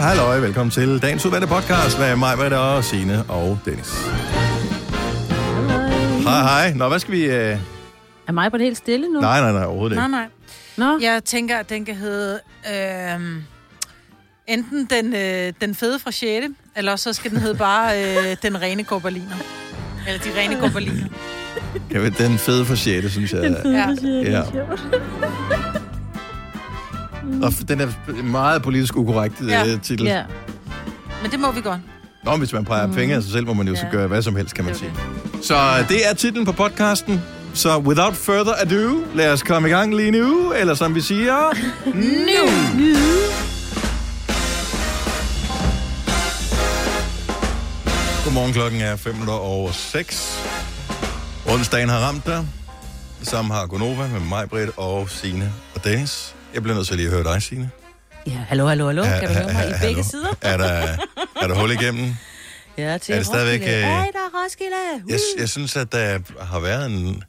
Halløj, velkommen til dagens udvalgte podcast med mig, Britta og Signe og Dennis. Hej, hej. Nå, hvad skal vi... Øh... Er mig på det helt stille nu? Nej, nej, nej, overhovedet Nej, ikke. nej. Nå, Jeg tænker, at den kan hedde... Øh, enten den, øh, den fede fra 6. Eller også så skal den hedde bare øh, den rene gorbaliner. Eller de rene. Kan vi, den fede for 6, synes jeg. Ja. Ja. Og den er meget politisk ukorrekt Ja. ja. titel. ja. Men det må vi godt. Nå, hvis man peger fingre af sig selv, må man jo så Ja. gøre hvad som helst, kan man er sige. Så det er titlen på podcasten. Så without further ado, lad os komme i gang lige nu, eller som vi siger, nu! Godmorgen, klokken er 5 minutter over 6. Onsdagen har ramt dig, som har Gonova med mig, Britt og Signe og Dennis. Jeg bliver nødt til lige at høre dig, Signe. ja. Hallo, hallo, hallo. Kan du høre mig i hallo. begge sider? Er der, er der hul igennem? Ja, til Er det stadigvæk, Roskilde. øh, Ej, der er Roskilde. Uh. Jeg, jeg synes, at der har været en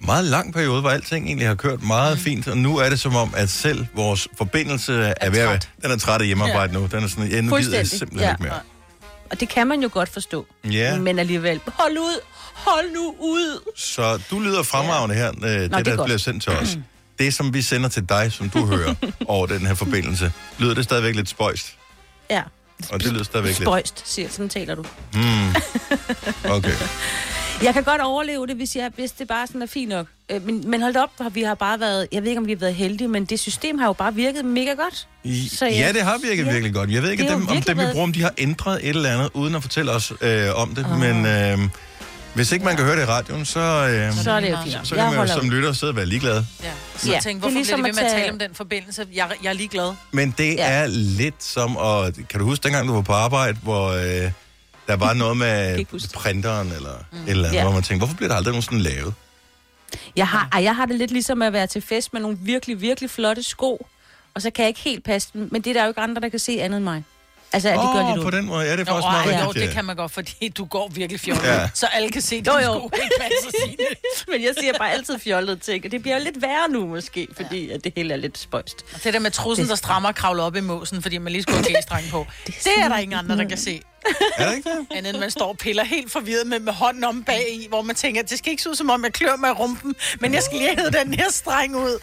meget lang periode, hvor alting egentlig har kørt meget mm. fint, og nu er det som om, at selv vores forbindelse er, er ved at. Den er træt af hjemmearbejde ja. nu. Den er sådan, jeg nu gider jeg simpelthen Ja. ikke mere. Og det kan man jo godt forstå. Ja. Men alligevel, hold ud. Hold nu ud. Så du lyder fremragende her, øh, det, er der godt. bliver sendt til os. Det, som vi sender til dig, som du hører over den her forbindelse, lyder det stadigvæk lidt spøjst. Ja. Og det lyder stadigvæk lidt... Spøjst, siger, sådan taler du. Okay. Jeg kan godt overleve det, hvis, jeg, hvis det bare sådan er fint nok. Øh, Men, men hold op, vi har bare været, jeg ved ikke, om vi har været heldige, men det system har jo bare virket mega godt. I, Så ja, jeg- det har virket ja. virkelig godt. Jeg ved ikke, dem, om dem, vi bruger, om de har ændret et eller andet, uden at fortælle os øh, om det. Oh. Men øh, hvis ikke man kan høre det i radioen, så, øh, Så er det jo Så fint. så Jeg kan man jo holder som ud. lytter sidde og være ligeglad. Ja. Så Ja, det er hvorfor ligesom bliver det ved med at at tage- tale om den forbindelse? Jeg, jeg er lige glad. Men det Ja. er lidt som at... Kan du huske dengang, du var på arbejde, hvor øh, der var noget med ikke huske det. printeren eller mm. et eller andet, Ja. hvor man tænkte, hvorfor bliver der aldrig nogen sådan lavet? Jeg har, ej, jeg har det lidt ligesom at være til fest med nogle virkelig, virkelig flotte sko, og så kan jeg ikke helt passe dem, men det er der jo ikke andre, der kan se andet end mig. Altså, at det gør Åh, lidt på ondt. den måde. Ja, det er Jo, faktisk ej, meget jo, rigtigt. det ja. kan man godt, fordi du går virkelig fjollet. Ja. Ja. Så alle kan se, at Jo, jo. sko ikke passer sine. Men jeg siger bare altid fjollet ting, og det bliver jo lidt værre nu måske, fordi at det hele er lidt spøjst. Det der med trussen, der strammer og kravler op i måsen, fordi man lige skulle have g på. Det er der ingen andre, der kan se. Er det ikke det? Andet end man står og piller helt forvirret med, med hånden om bag i, hvor man tænker, det skal ikke se ud som om, jeg klør med rumpen, men jeg skal lige have den her streng ud.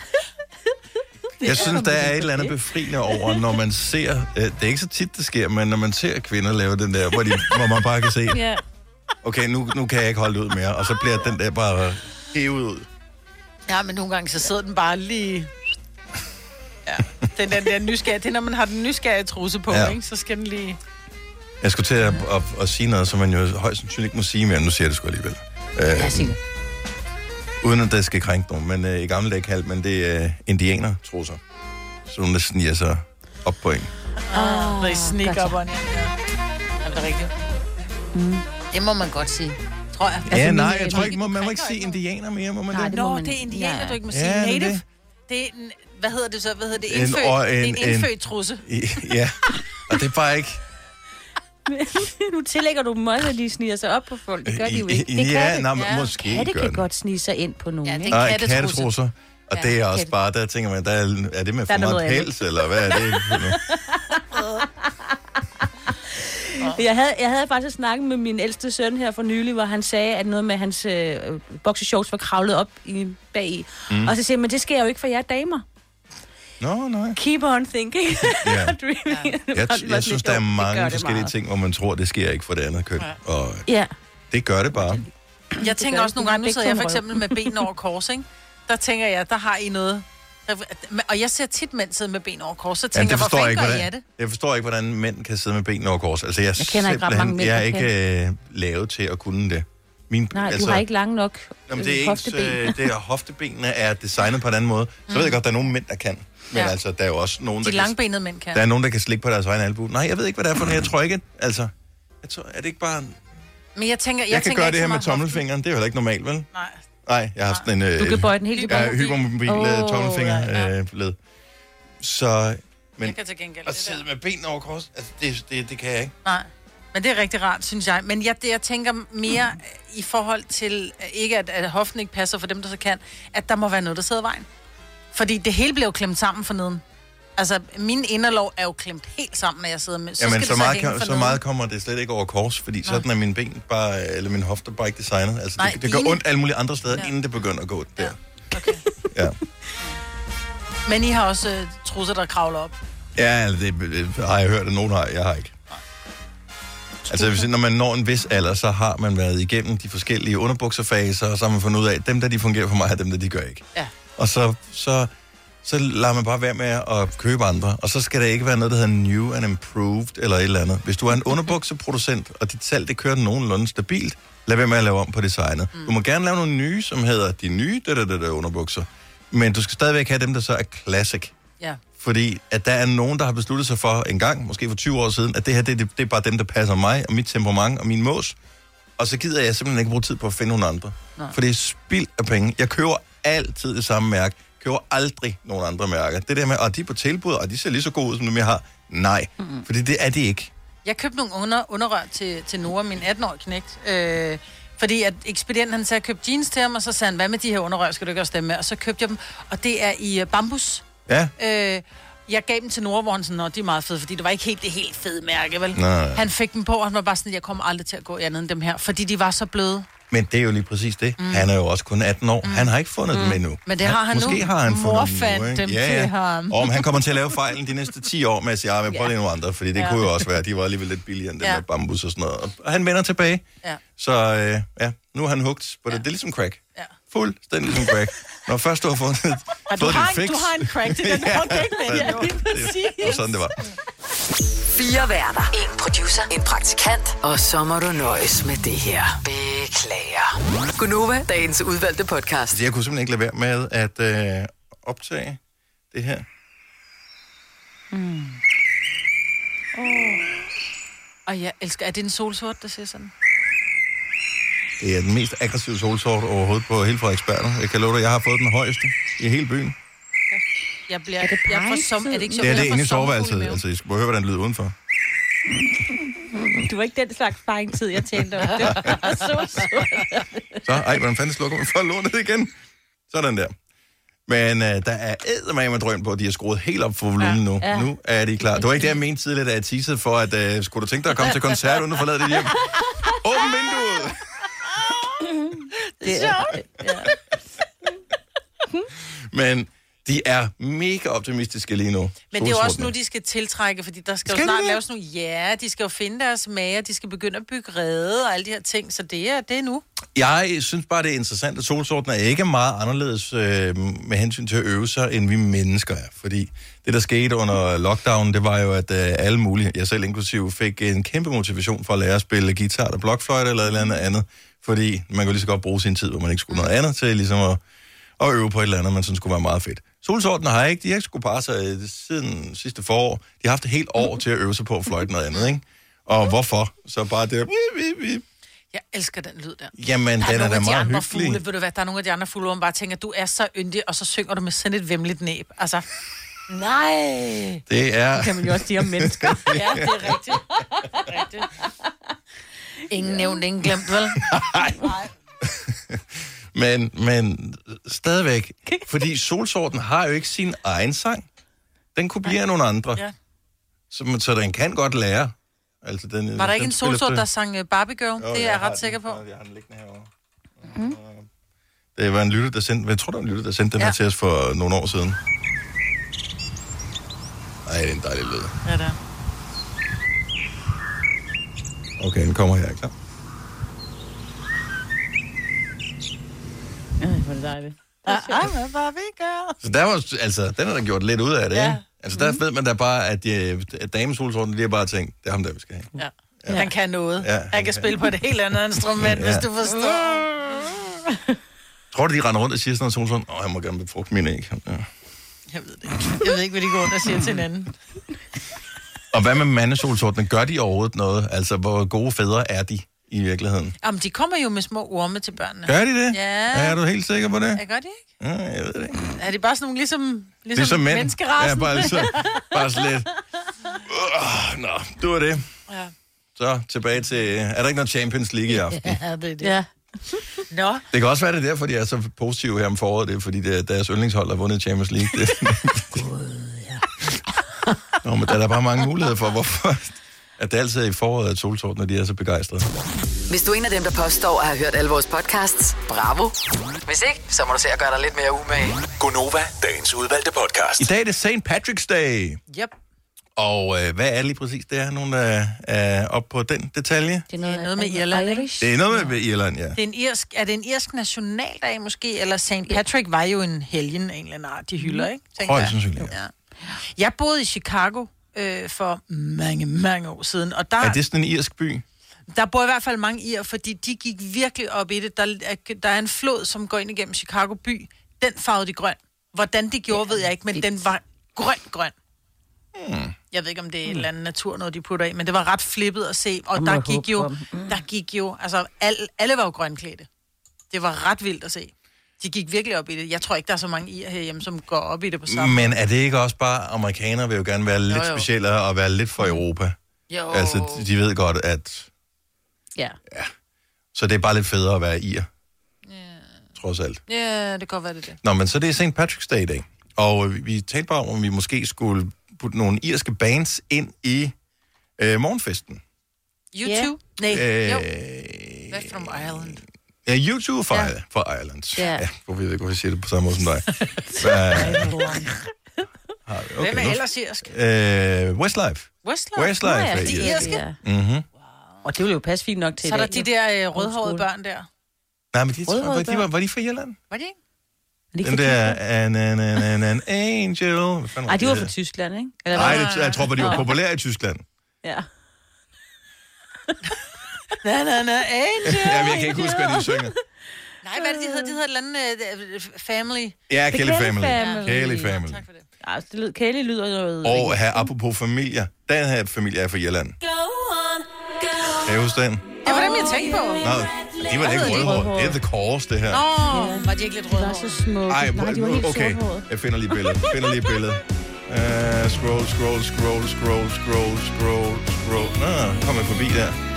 Jeg synes, der er et eller andet befriende over, når man ser... Øh, det er ikke så tit, det sker, men når man ser kvinder lave den der, hvor, de, hvor man bare kan se, Ja. okay, nu, nu kan jeg ikke holde ud mere, og så bliver den der bare hævet ud. Ja, men nogle gange så sidder den bare lige... Ja, den, den der nysgerrige, det er, når man har den nysgerrige trusse på, Ja. ja. ikke? så skal den lige... Jeg skulle til at, at, at sige noget, som man jo højst sandsynligt ikke må sige mere, nu siger jeg det sgu alligevel. Ja, Øh, sig det. Uden at det skal krænke nogen, men øh, i gamle dage kaldte man det øh, indianer-trusser. Så nogen, der sniger sig op på en. Ah, når I sneak gotcha. up on ja. Er det rigtigt? Mm. Det må man godt sige, tror jeg. Ja, min, nej, jeg tror ikke, må, man må ikke sige indianer mere, må man Nej, det? det må Nå, man- det er indianer, ja. du ikke må Ja, sige. det er Native, det. det er en, hvad hedder det så? Hvad hedder det? En Indfødt. or- det er en- en en- indfødt trusse. I, ja, og det er bare ikke... nu tillægger du dem også, at de sniger sig op på folk. Det gør de jo ikke. Det ja, kan nej, Ja. måske Katte gør kan den. godt snige sig ind på nogen, Ja, det ikke? er Nej, kattetrusse. kattetrusser. Og Ja, det er også katte. bare, der tænker man, der er, er det med for meget pels, eller hvad er det? Jeg havde, jeg havde faktisk snakket med min ældste søn her for nylig, hvor han sagde, at noget med hans øh, boxershorts var kravlet op i, bagi. Mm. Og så siger jeg, men det sker jo ikke, for jeg er damer. Nå, nej. Keep on thinking. Ja. Dreaming. Jeg, jeg synes, der er mange forskellige meget. ting, hvor man tror, det sker ikke for det andet køn. Og Ja. det gør det bare. Jeg tænker gør også nogle gange, nu sidder jeg for eksempel med ben over kors, ikke? Der tænker jeg, der har I noget... Og jeg ser tit mænd sidde med ben over kors, så tænker det jeg, hvor forstår jeg ikke, gør I hvordan, af det? jeg forstår ikke, hvordan mænd kan sidde med benene over kors. Altså, jeg, Jeg kender ikke ret mange mænd, Jeg er ikke øh, lavet til at kunne det. Min, Nej, altså, du har ikke lang nok Jamen, øh, det er hofteben. ens, øh, det er, hoftebenene er designet på en anden måde. Så ved jeg godt, der er nogle mænd, der kan. Men Ja. altså, der er jo også nogen, der De kan, langbenede mænd kan. der er nogen, der kan slikke på deres egen albu. Nej, jeg ved ikke, hvad det er for noget. Jeg tror ikke, altså... Jeg tror, er det ikke bare... Men jeg tænker, Jeg, jeg, jeg kan tænker gøre det her med tommelfingeren. Det er jo heller ikke normalt, vel? Nej. Nej, jeg har sådan en... Øh, Du kan bøje den helt Ja, hypermobil oh, tommelfinger ja, ja. øh, led. Så... Men Jeg kan til gengæld at det sidde der. med benene over kors, altså, det, det, det kan jeg ikke. Nej. Men det er rigtig rart, synes jeg. Men jeg, det, jeg tænker mere i forhold til, øh, ikke at, at hoften ikke passer for dem, der så kan, at der må være noget, der sidder i vejen. Fordi det hele jo klemt sammen for neden. Altså, min inderlov er jo klemt helt sammen, når jeg sidder med. Så Jamen, så det meget, kan, så meget kommer det slet ikke over kors, fordi sådan er mine ben bare, eller min hofter bare ikke designet. Altså, Nej, det, det gør dine- ondt alle mulige andre steder, Ja. inden det begynder at gå der. Okay. Ja. Men I har også øh, trusser, der kravler op. Ja, altså, det, det har jeg hørt, at nogen har. Jeg har ikke. Altså, hvis, når man når en vis alder, så har man været igennem de forskellige underbukserfaser, og så har man fundet ud af, at dem, der de fungerer for mig, er dem, der de gør ikke. Ja. Og så, så, så lader man bare være med at købe andre. Og så skal der ikke være noget, der hedder new and improved, eller et eller andet. Hvis du er en underbukseproducent, og dit salg, det kører nogenlunde stabilt, lad være med at lave om på designet. Mm. Du må gerne lave nogle nye, som hedder de nye der, der, der, der underbukser. Men du skal stadigvæk have dem, der så er classic. Ja. Fordi at der er nogen, der har besluttet sig for en gang, måske for 20 år siden, at det her, det, det, det er bare dem, der passer mig, og mit temperament, og min mås. Og så gider jeg simpelthen ikke bruge tid på at finde nogle andre. Nej. For det er spild af penge. Jeg køber altid det samme mærke. køber aldrig nogen andre mærker. Det der med, at de er på tilbud, og de ser lige så gode ud, som dem jeg har. Nej, mm-hmm. fordi det er de ikke. Jeg købte nogle under, underrør til, til Nora, min 18-årige knægt. Øh, fordi at ekspedienten han sagde, køb jeans til ham, og så sagde han, hvad med de her underrør, skal du ikke også stemme med? Og så købte jeg dem, og det er i uh, bambus. Ja, Øh, jeg gav dem til Nora, hvor han sådan, de er meget fede, fordi det var ikke helt det helt fede mærke, vel? Nej. Han fik dem på, og han var bare sådan, jeg kommer aldrig til at gå i andet end dem her, fordi de var så bløde. Men det er jo lige præcis det. Mm. Han er jo også kun 18 år. Mm. Han har ikke fundet mm. dem endnu. Men det har han Måske nu. har han Mor fundet dem fandt nu, ikke? dem ja, til ja. ham. Og om han kommer til at lave fejlen de næste 10 år med at sige, ja, men prøv Ja. lige nogle andre, fordi det Ja. kunne jo også være, de var alligevel lidt billigere end dem Ja. med bambus og sådan noget. Og han vender tilbage. Ja. Så øh, ja, nu er han hugt på det. Det er ligesom crack. Ja. Fuldstændig ligesom crack. Når først du har fundet, Og du, fået har en, fix. du har en crack, det er den, ikke med. Ja, lige præcis. Det var sådan, det var. Fire værter. En producer. En praktikant. Og så må du nøjes med det her. Beklager. Gunova, dagens udvalgte podcast. Jeg kunne simpelthen ikke lade være med at øh, optage det her. Og jeg elsker, er det en solsort, der ser sådan? Det er den mest aggressive solsort overhovedet på hele Frederiksberg. Jeg kan love dig, jeg har fået den højeste i hele byen. Jeg bliver, Er det jeg får som, er det ikke sjovt, Det er jeg det inde i soveværelset. Altså, I skal høre, hvordan det lyder udenfor. Det var ikke den slags sparringtid, jeg tænkte om. Det var så sødt. Så, ej, hvordan fanden slukker man for lånet igen? Sådan der. Men øh, der er eddermame med drøm på, at de har skruet helt op for volumen ja, nu. Ja. Nu er de klar. Det var ikke det, jeg mente tidligere, da jeg teasede for, at øh, skulle du tænke dig at komme til koncert, uden at forlade dit hjem? Åbn vinduet! Det er, ja. Men de er mega optimistiske lige nu. Men det er jo også nu, de skal tiltrække, fordi der skal, Skal jo snart laves nogle... Ja, de skal jo finde deres mager, de skal begynde at bygge rede og alle de her ting, så det er, det er nu. Jeg synes bare, det er interessant, at solsorten er ikke meget anderledes øh, med hensyn til at øve sig, end vi mennesker er. Fordi det, der skete under lockdown, det var jo, at øh, alle mulige, jeg selv inklusiv, fik en kæmpe motivation for at lære at spille guitar eller blokfløjte eller et eller andet andet. Fordi man kunne lige så godt bruge sin tid, hvor man ikke skulle noget andet til ligesom at, at øve på et eller andet, man synes skulle være meget fedt. Solsorten har ikke, de har ikke skulle parre sig siden sidste forår. De har haft et helt år til at øve sig på at fløjte noget andet, ikke? Og hvorfor? Så bare det... Jeg elsker den lyd der. Jamen, Der er den er nogle da de meget andre hyggelig. fugle, ved du hvad, der er nogle af de andre fugle, hvor man bare tænker, du er så yndig, og så synger du med sådan et vemmeligt næb. Altså, nej. Det er... kan man jo også sige om mennesker. Ja, det er rigtigt. rigtigt. Ingen nævnt, ingen glemt, vel? Men, men stadigvæk, fordi solsorten har jo ikke sin egen sang. Den kopierer nogle andre, Ja. så, så den kan godt lære. Altså, den, Var der ikke den en spiller solsort, der sang uh, Barbie Girl? Jo, det er jeg har ret sikker på. Jeg har den liggende herovre. Mm. Det var en lytter, der sendte, jeg tror, der var en lytter, der sendte den Ja. her til os for nogle år siden. Ej, det er en dejlig lyd. Ja, der. Okay, den kommer her, klar. Ej, hvor er det dejligt. I'm a Barbie Girl. Så der var, altså, den har der gjort lidt ud af det, Ja. ikke? Altså, der ved man da bare, at, de, at damesolsorten, de har bare tænkt, det er ham der, vi skal have. Ja. ja. Han kan noget. Ja, han han kan kan. spille på et helt andet instrument, Ja. hvis du forstår. Tror du, de render rundt og siger sådan noget solsorten? Åh, jeg må gerne befrugte mine æg. Ja. Jeg ved det ikke. Jeg ved ikke, hvad de går rundt og siger til hinanden. Og hvad med mandesolsortene? Gør de overhovedet noget? Altså, hvor gode fædre er de i virkeligheden? Jamen, de kommer jo med små orme til børnene. Gør de det? Ja. Er du helt sikker på det? Ja, gør de ikke? Ja, jeg ved det ikke. Er det bare sådan nogle ligesom, ligesom, Ligesom mænd. menneskerassen? Ja, bare, så, bare sådan lidt. Uh, nå, det var det. Ja. Så tilbage til... Er der ikke noget Champions League i aften? ja, det er det. Ja. Nå, Det kan også være, det er derfor, de er så positive her om foråret. Det er, fordi det er deres yndlingshold har vundet Champions League. Det, Nå, men der er bare mange muligheder for, hvorfor at det altid er i foråret, at solsorten, når de er så begejstrede. Hvis du er en af dem, der påstår at have hørt alle vores podcasts, bravo. Hvis ikke, så må du se at gøre dig lidt mere umage. Gonova, dagens udvalgte podcast. I dag er det St. Patrick's Day, Yep. og øh, hvad er lige præcis det? Er nogen, der er oppe på den detalje? Det er Det er noget med Irland, ikke? Det er noget med Irland, ja. Det er, en irsk, er det en irsk nationaldag måske? Eller St. Patrick var jo en helgen af en eller anden art, de hylder, ikke? Tænker Højst jeg. sandsynligt. Ja. Jeg boede i Chicago øh, for mange, mange år siden, og der, Er det sådan en irsk by? der bor i hvert fald mange ir, fordi de gik virkelig op i det. Der er, der er en flod, som går ind igennem Chicago by. Den farvede de grøn. Hvordan de gjorde, ved jeg ikke, men den var grøn, grøn. Hmm. Jeg ved ikke, om det er en eller anden natur, noget de putter i, men det var ret flippet at se. Og der gik, jo, på. der gik jo, altså alle, alle var jo grønklædte. Det var ret vildt at se. De gik virkelig op i det. Jeg tror ikke, der er så mange ir herhjemme, som går op i det på samme Men er det ikke også bare, amerikanere vil jo gerne være lidt Jo, jo. specielle og være lidt for Europa? Jo. Altså, de ved godt, at... Ja. Så det er bare lidt federe at være ir. Trods alt. Ja, det kan godt være det er det. Nå, men så det er St. Patrick's Day i dag. Og øh, vi talte bare om, om vi måske skulle putte nogle irske bands ind i øh, morgenfesten. YouTube? Nej, Øh, jo. Back from Ireland. Ja, YouTube for, Ja. ja. for Ireland. Ja. ja hvor ved jeg ikke, hvorfor jeg siger det på samme måde som dig. Vi? Hvem er ellers irsk? Øh, Westlife. Westlife? Westlife Nå, er ja, irsk. de irske? Ja. Mm-hmm. Og det ville jo passe fint nok til Så er der de der øh, rødhårede børn der. Nej, men de, tror, var, de, var, var de fra Irland? Var de ikke? Er Den fra der, an, an, an, an, an angel. Hvad fanden Ej, de var fra Tyskland, ikke? Eller Nej, jeg tror, at de var populære i Tyskland. Ja. Na, na, na, angel. Jamen, jeg kan ikke huske, hvad de synger. Nej, hvad er det, de hedder? De hedder et eller andet øh, family. Ja, Kelly Kelly Family. Family. Kelly Family. Tak for det. Ja, det lyder, Kelly lyder noget... Og her, apropos familier. Den her familie er fra Irland. Kan I huske den? Det var dem, jeg tænkte på. Nå, de var da ikke rødhårede. Det er The Course, det her. Nå, var de ikke lidt De var rødhårede? så smukke. Ej, Nej, de var helt okay. Jeg finder lige billedet. Finder lige billedet. Uh, scroll, scroll, scroll, scroll, scroll, scroll, scroll. Nå, kom jeg forbi der.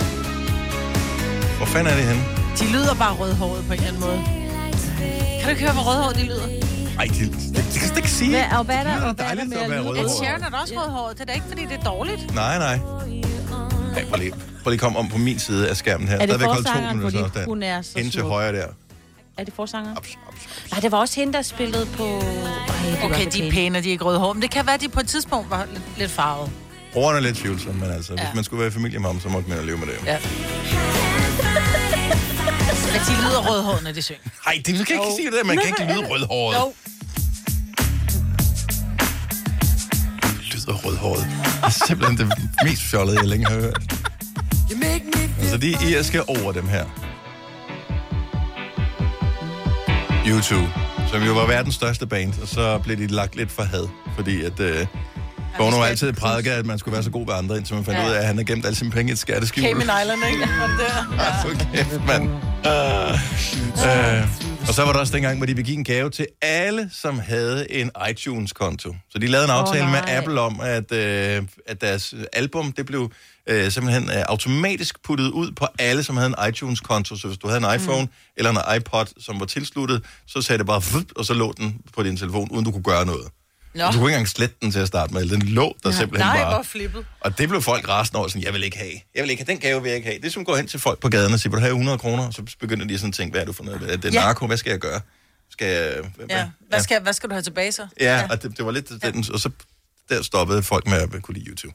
Hvor fanden er det henne? De lyder bare rødhårede på en eller anden måde. Kan du ikke høre, hvor rødhårede de lyder? Ej, det, det, det kan jeg slet ikke sige. Hvad, og hvad er der, Det er og hvad er der dejligt med at at være rødhåret. Sheeran er da også rødhåret. Det er da ikke, fordi det er dårligt. Nej, nej. Ej, prøv lige, prøv lige komme om på min side af skærmen her. Er det forsangeren, minutter fordi afstand. hun er så Ind til højre der. Er det forsangeren? Ups, ups, ups. Nej, det var også hende, der spillede på... Ej, det Okay, de er pæne, og de er ikke rødhårede. Men det kan være, at de på et tidspunkt var lidt, lidt farvet. Ordene er lidt tvivlsomme, men altså. Ja. hvis man skulle være i familie med ham, så måtte man jo leve med det. Ja. Men de lyder rødhårede, når de synger. Nej, det kan ikke Jo. sige det, man kan ikke lyde rødhåret. Jo. lyder rødhåret. Det er simpelthen det mest fjollede, jeg længe har hørt. Altså, de irske over dem her. YouTube, som jo var verdens største band, og så blev de lagt lidt for had, fordi at... Øh, Bono har altid prædiket, at man skulle være så god ved andre, indtil man fandt Ja. ud af, at han har gemt alle sine penge i et skatteskjul. Cayman Island, ikke? Ja. For kæft, mand. Uh, uh, og så var der også dengang, hvor de ville give en gave til alle, som havde en iTunes-konto. Så de lavede en aftale Åh, med. Apple om, at, uh, at deres album, det blev uh, simpelthen uh, automatisk puttet ud på alle, som havde en iTunes-konto. Så hvis du havde en iPhone mm. eller en iPod, som var tilsluttet, så sagde det bare, og så lå den på din telefon, uden du kunne gøre noget. Nå. Du kunne ikke engang slette den til at starte med. Den lå der simpelthen Nej, bare. hvor flippet. Og det blev folk rasende over, sådan, jeg vil ikke have. Jeg vil ikke have den gave, vil jeg ikke have. Det er som at gå hen til folk på gaden og sige, vil du have 100 kroner? Så begynder de sådan at tænke, hvad er du for noget? Er det Ja. narko? Hvad skal jeg gøre? Skal jeg... Ja. Hvad skal, hvad skal du have tilbage så? Ja, ja. og det, det, var lidt den, og så der stoppede folk med at kunne lide YouTube.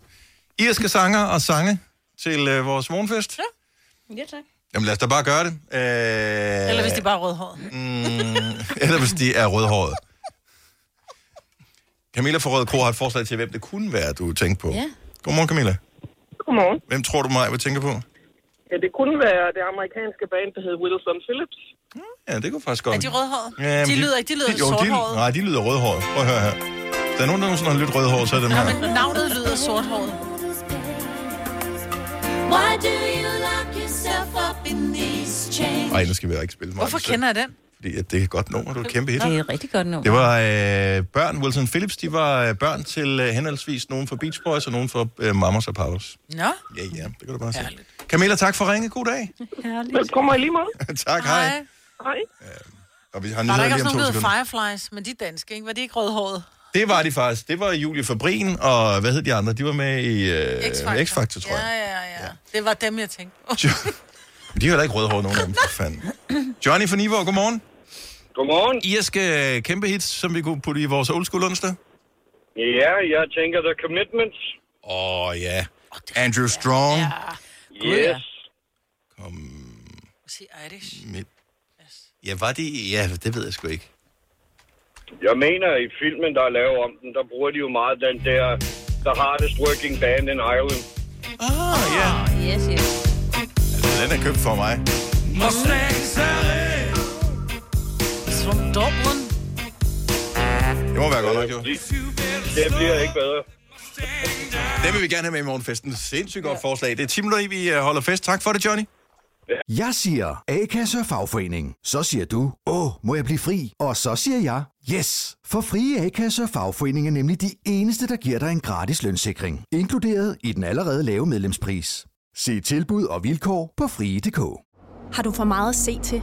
Irske sanger og sange til øh, vores morgenfest. Ja. Ja, tak. Jamen lad os da bare gøre det. Øh, Eller hvis de bare er rødhårede. mm, eller hvis de er rødhårede. Camilla fra Røde Kro har et forslag til, hvem det kunne være, du tænkte på. Ja. Godmorgen, Camilla. Godmorgen. Hvem tror du mig, vil tænke på? Ja, det kunne være det amerikanske band, der hedder Wilson Phillips. Ja, det kunne faktisk godt. Er de rødhårede? Ja, men de lyder ikke, de lyder jo, sorthårede. De, nej, de lyder rødhårede. Prøv at høre her. Der er nogen, der nogensinde har lidt rødhåret, så er det dem Ja, her. men navnet lyder sorthåret. Why do you lock yourself up in these chains? Ej, nu skal vi ikke spille mig. Hvorfor kender jeg den? Fordi at det er et godt nummer, du er et kæmpe hit. Det er et rigtig godt nummer. Det var øh, børn, Wilson Phillips, de var øh, børn til øh, henholdsvis nogen fra Beach Boys og nogen fra øh, Mamas og Papas. Nå, Ja, ja, det kan du bare se. Camilla, tak for ringe. God dag. Herligt. Velkommen i lige måde. tak, hej. hej. Hej. Og vi har Var der ikke også nogen, der. Fireflies? Men de er danske, ikke? Var de ikke rødhårede? Det var de faktisk. Det var Julie Fabrin, og hvad hed de andre? De var med i uh, X-Factor. X-Factor, tror Ja, jeg. ja, ja. Det var dem, jeg tænkte. De har da ikke rødhåret, nogen af dem, for fanden. Johnny fra Nivå, godmorgen. Godmorgen. I skal kæmpe hits, som vi kunne putte i vores old school onsdag. Ja, jeg tænker The Commitments. Åh, oh, ja. Andrew Strong. Ja. Yes. Sig Irish. Mit... Ja, var de... Ja, det ved jeg sgu ikke. Jeg mener, i filmen, der er lavet om den, der bruger de jo meget den der The Hardest Working Band in Ireland. Ah, ja. Yes, yes. Altså, den er købt for mig. From Dublin. Det må være godt nok, jo. Det bliver ikke bedre. Det vil vi gerne have med i morgenfesten. Sindssygt godt forslag. Det er 10 minutter vi øh, holder fest. Tak for det, Johnny. Jeg siger A-kasse og fagforening. Så siger du, åh, må jeg blive fri? Og så siger jeg, yes! For frie A-kasse og fagforening er nemlig de eneste, der giver dig en gratis lønssikring. Inkluderet i den allerede lave medlemspris. Se tilbud og vilkår på frie.dk. Har du for meget at se til?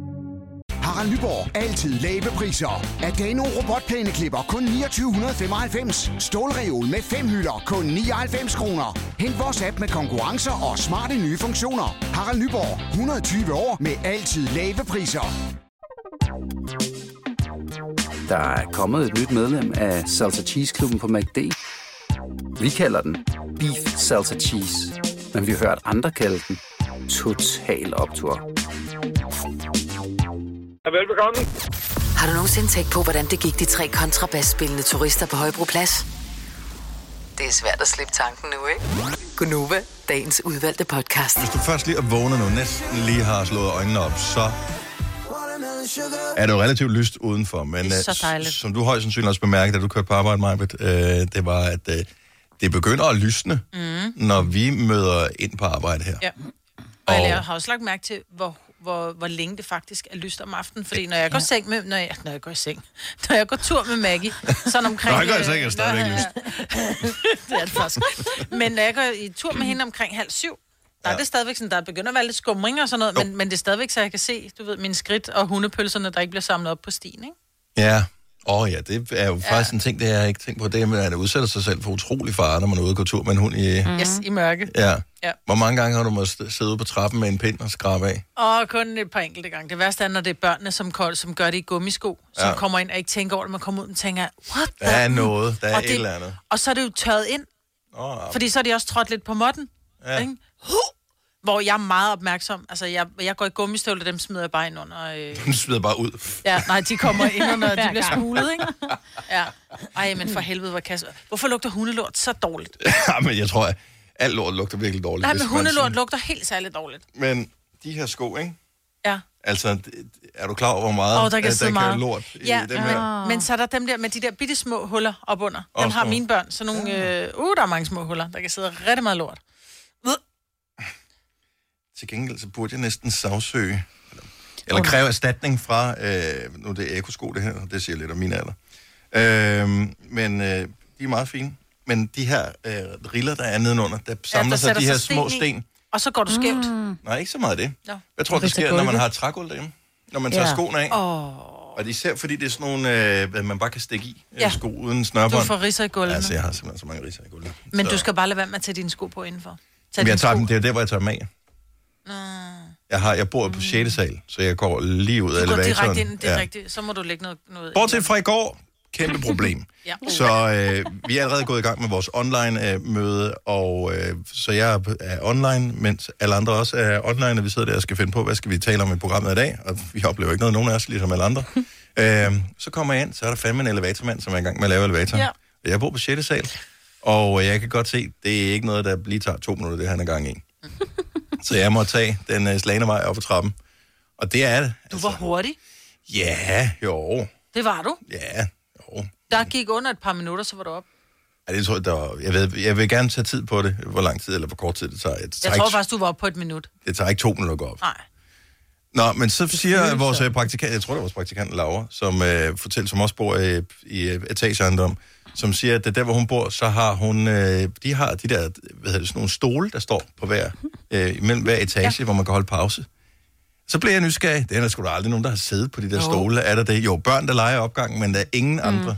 Harald Nyborg. Altid lave priser. Adano robotplæneklipper kun 2995. Stålreol med fem hylder kun 99 kroner. Hent vores app med konkurrencer og smarte nye funktioner. Harald Nyborg. 120 år med altid lave priser. Der er kommet et nyt medlem af Salsa Cheese Klubben på MACD. Vi kalder den Beef Salsa Cheese, men vi har hørt andre kalde den Total Optor. Velbekomme. Har du nogensinde tænkt på, hvordan det gik de tre kontrabasspillende turister på Højbroplads? Det er svært at slippe tanken nu, ikke? Gunova, dagens udvalgte podcast. Hvis du først lige er vågnet nu, næsten lige har slået øjnene op, så er det jo relativt lyst udenfor. Men Det er så øh, dejligt. som du højst sandsynligt også bemærkede, da du kørte på arbejde, Majbet, øh, det var, at øh, det begynder at lysne, mm. når vi møder ind på arbejde her. Ja. Og jeg har også lagt mærke til, hvor, hvor, hvor længe det faktisk er lyst om aftenen. Fordi når jeg går, seng med, når, jeg, når jeg går i seng, når jeg går tur med Maggie, sådan omkring... Når jeg går i øh, seng, er det stadigvæk når- lyst. det er det faktisk. Men når jeg går i tur med hende omkring halv syv, der er Ja. det stadigvæk sådan, der begynder at være lidt skumring og sådan noget, men, men det er stadigvæk, så jeg kan se, du ved, mine skridt og hundepølserne, der ikke bliver samlet op på stien, ikke? Ja. Åh oh, ja, det er jo faktisk en ting, det har jeg ikke tænkt på. Det er, med, at det udsætter sig selv for utrolig fare, når man er ude og gå tur med en hund i... Mm. Yes, i mørke. Ja. Ja. Hvor mange gange har du måttet sidde ude på trappen med en pind og skrabe af? Og kun et par enkelte gange. Det værste er, når det er børnene, som, kold, som gør det i gummisko, som Ja. kommer ind og ikke tænker over det. Man kommer ud og tænker, what Der er noget, der er Og et det- eller andet. Og så er det jo tørret ind, Oh, fordi så er de også trådt lidt på måtten. Ja. Ikke? Huh! Hvor jeg er meget opmærksom. Altså, jeg, jeg går i gummistøvler, dem smider jeg bare ind under... Øh... Du smider bare ud. Ja, nej, de kommer ind under, de bliver spulet, ikke? Ja. Ej, men for helvede, hvor kasse... Hvorfor lugter hundelort så dårligt? ja, men jeg tror, at alt lort lugter virkelig dårligt. Nej, men hundelort sådan- lugter helt særligt dårligt. Men de her sko, ikke? Ja. Altså, er du klar over, hvor meget oh, der kan der meget. kan lort i ja, dem her? men, men så er der dem der med de der bitte små huller op under. Dem Også har mine børn. Så nogle, øh, uh, der er mange små huller. Der kan sidde rigtig meget lort. Til gengæld, så burde jeg næsten sagsøge, eller, eller kræve erstatning fra, øh, nu er det ekosko det her, det siger lidt om min alder. Øh, men øh, de er meget fine. Men de her øh, riller, der er nedenunder, der samler der sig de her sig små sten i. sten. Og så går du skævt. Mm. Nej, ikke så meget af det. Nå. Hvad tror du, Rister sker, når man gulvet. har trægulv derhjemme? Når man tager Ja. skoene af? Åh, Og især fordi det er sådan nogle, øh, man bare kan stikke i, ja. Ja. sko uden du snørbånd. får ridser i gulvene. Altså, jeg har simpelthen så mange riser i gulvet. Men så... du skal bare lade være med at tage dine sko på indenfor. Tag Men jeg tager sko. dem, det er der, hvor jeg tager dem af. Jeg, har, jeg bor på 6. sal, så jeg går lige ud af Mm. Du går elevatoren. direkte ind, det er ja. rigtigt. Så må du lægge noget... noget Bortset fra i går, kæmpe problem. Ja. Så øh, vi er allerede gået i gang med vores online-møde, og øh, så jeg er online, mens alle andre også er online, og vi sidder der og skal finde på, hvad skal vi tale om i programmet i dag, og vi oplever ikke noget, nogen af os, ligesom alle andre. øh, så kommer jeg ind, så er der fandme en elevatormand, som er i gang med at lave elevator. Ja. Jeg bor på 6. sal, og jeg kan godt se, det er ikke noget, der lige tager to minutter, det han er gang i. så jeg må tage den øh, slagende vej op ad trappen. Og det er det. Du var hurtig. Ja, jo, Det var du. ja, jo. Der gik under et par minutter, så var du op. Ja, det tror jeg, der var, jeg, ved, jeg vil gerne tage tid på det, hvor lang tid eller hvor kort tid det tager. Det tager, Jeg tror ikke, faktisk, du var oppe på et minut. det tager ikke to minutter at gå op. Nej. Nå, men så siger vores øh, praktikant, jeg tror det var vores praktikant Laura, som øh, fortæller, som også bor i, i øh, etageejendom, som siger, at der, hvor hun bor, så har hun, øh, de har de der, hvad hedder det, sådan nogle stole, der står på hver, øh, imellem hver etage, ja. hvor man kan holde pause. Så bliver jeg nysgerrig. Det er der sgu da aldrig nogen, der har siddet på de der Jo. stole. Er der det? Jo, børn, der leger opgangen, men der er ingen mm. andre.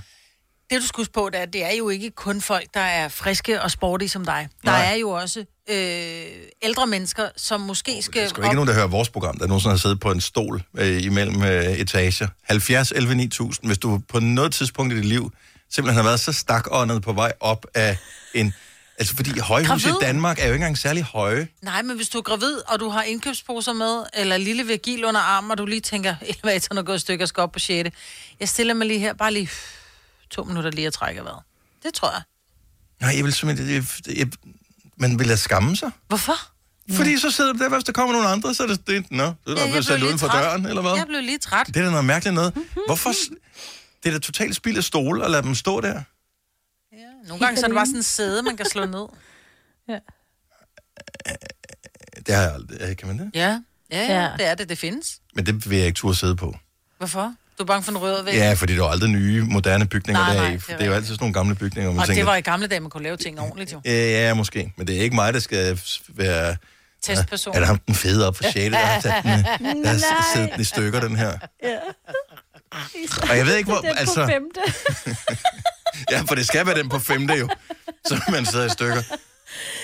Det, du skal huske på, det er, det er jo ikke kun folk, der er friske og sportige som dig. Der Nej. er jo også øh, ældre mennesker, som måske skal... Der er ikke nogen, der hører vores program, der nogensinde har siddet på en stol øh, imellem øh, etager. 70, 11, 9000. Hvis du på noget tidspunkt i dit liv simpelthen har været så stakåndet på vej op af en... Altså, fordi højhus i Gravid. Danmark er jo ikke engang særlig høje. Nej, men hvis du er gravid, og du har indkøbsposer med, eller lille Virgil under armen, og du lige tænker, elevatoren er gået i stykker, jeg skal op på 6. Jeg stiller mig lige her, bare lige to minutter lige at trække vejret. Det tror jeg. Nej, jeg vil simpelthen... Jeg, jeg, man vil lade skamme sig. Hvorfor? Fordi så sidder du der, hvis der kommer nogle andre, så er det... det nå, så er der jeg blevet blev sat uden for døren, eller hvad? Jeg blev lige træt. Det er da noget mærkeligt noget. Hvorfor... Det er da totalt spild af stole at lade dem stå der. Nogle gange så er det bare sådan en sæde, man kan slå ned. Det har jeg aldrig... Kan man det? Ja, ja, ja. Ja. det er det, det findes. Men det vil jeg ikke turde sidde på. Hvorfor? Du er bange for en rød væg? Ja, fordi der er aldrig nye, moderne bygninger Nej, nej, deri. det er Det er jo altid sådan nogle gamle bygninger, man Og tænker... det var i gamle dage, man kunne lave ting ordentligt jo. Ja, ja, måske. Men det er ikke mig, der skal være... Testperson. Er der ham den fede op for 6. Der har sat den, der har den i stykker, den her. Ja. Og jeg ved ikke, hvor... Den Altså, på femte. ja, for det skal være den på femte jo, så man sidder i stykker.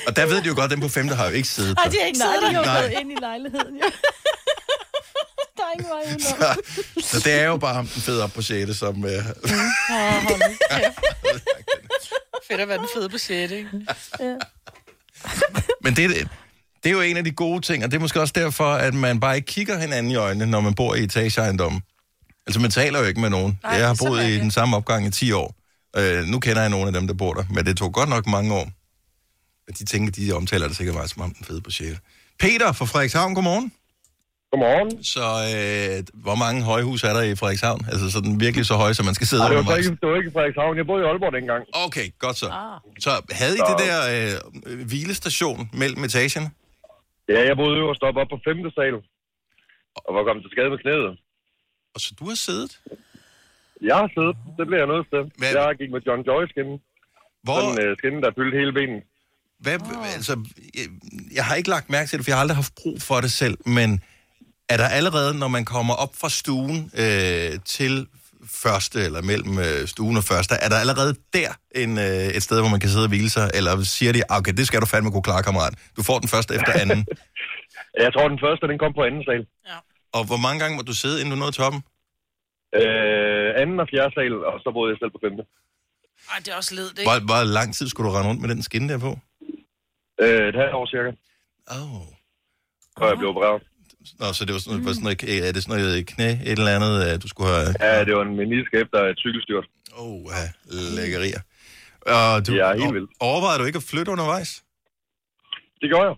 Og der ved de jo godt, at den på femte har jo ikke siddet Ej, der. de har ikke siddet der. Nej. De jo gået ind i lejligheden, jo. der er ingen vej udenom. Så, så det er jo bare ham den fede op på 6. som... Øh, Åh, hold nu kæft. Fedt at være den fede på 6, ikke? Men det, det er jo en af de gode ting, og det er måske også derfor, at man bare ikke kigger hinanden i øjnene, når man bor i etageejendommen. Altså, man taler jo ikke med nogen. Nej, jeg har boet i den samme opgang i 10 år. Øh, nu kender jeg nogle af dem, der bor der, men det tog godt nok mange år. Og de tænker, de omtaler det sikkert meget som om den fede på 6. Peter fra Frederikshavn, godmorgen. Godmorgen. Så øh, hvor mange højhus er der i Frederikshavn? Altså sådan virkelig så høje, så man skal sidde Nej, det var, ikke, det var ikke i Frederikshavn. Jeg boede i Aalborg dengang. Okay, godt så. Så havde I Så- det der øh, hvilestation mellem etagerne? Ja, jeg boede øverst op, op på femte sal. Og var kommet til skade med knæet. Og så du har siddet? Jeg har siddet. Det blev jeg nødt til. Hvad- Jeg gik med John Joy skinne. Hvor- Sådan en uh, skinne, der fyldte hele benet. Hvad, oh. altså, jeg, jeg har ikke lagt mærke til det, for jeg har aldrig haft brug for det selv, men er der allerede, når man kommer op fra stuen øh, til første, eller mellem øh, stuen og første, er der allerede der en, øh, et sted, hvor man kan sidde og hvile sig, eller siger de, "Ah, okay, det skal du fandme kunne klare, kammerat. Du får den første efter anden. Jeg tror, den første, den kom på anden sal. Og hvor mange gange må du sidde, inden du nåede toppen? Øh, anden og fjerde sal, og så boede jeg selv på femte. Ej, det er også led, det Hvor, hvor lang tid skulle du rende rundt med den skinne der på? Øh, et halvt år cirka. Åh. Oh. Og jeg blev opereret. Nå, så det var sådan, var sådan noget, er det sådan noget knæ, et eller andet, at du skulle have... Ja, det var en menisk efter et cykelstyrt. Åh, oh, ja, lækkerier. Og du, Ja, helt vildt. Overvejede du ikke at flytte undervejs? Det gjorde jeg.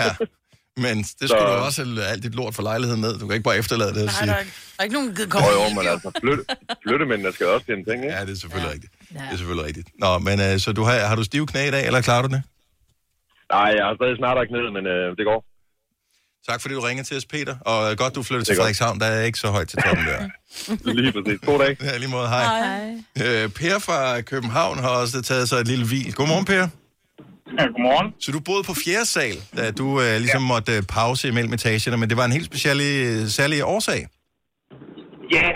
Ja, men det skulle du også have alt dit lort for lejligheden ned. Du kan ikke bare efterlade det og Nej, sige... der er, ikke- der er ikke nogen gider Jo, komme jo, men altså, flytte, flyttemændene skal også tjene penge, ikke? Ja, det er selvfølgelig ja. rigtigt. Det er selvfølgelig rigtigt. Nå, men uh, så du har, har du stive knæ i dag, eller klarer du det? Nej, jeg har stadig snart ikke ned, men øh, det går. Tak fordi du ringede til os, Peter. Og øh, godt, du flyttede til er. Frederikshavn. Der er ikke så højt til toppen der. Lige præcis. God dag. Ja, lige måde. Hej. Hej. Øh, per fra København har også taget sig et lille hvil. Godmorgen, Per. Ja, godmorgen. Så du boede på fjerde sal, da du øh, ligesom ja. måtte øh, pause imellem etagerne, men det var en helt speciel, øh, særlig årsag. Ja,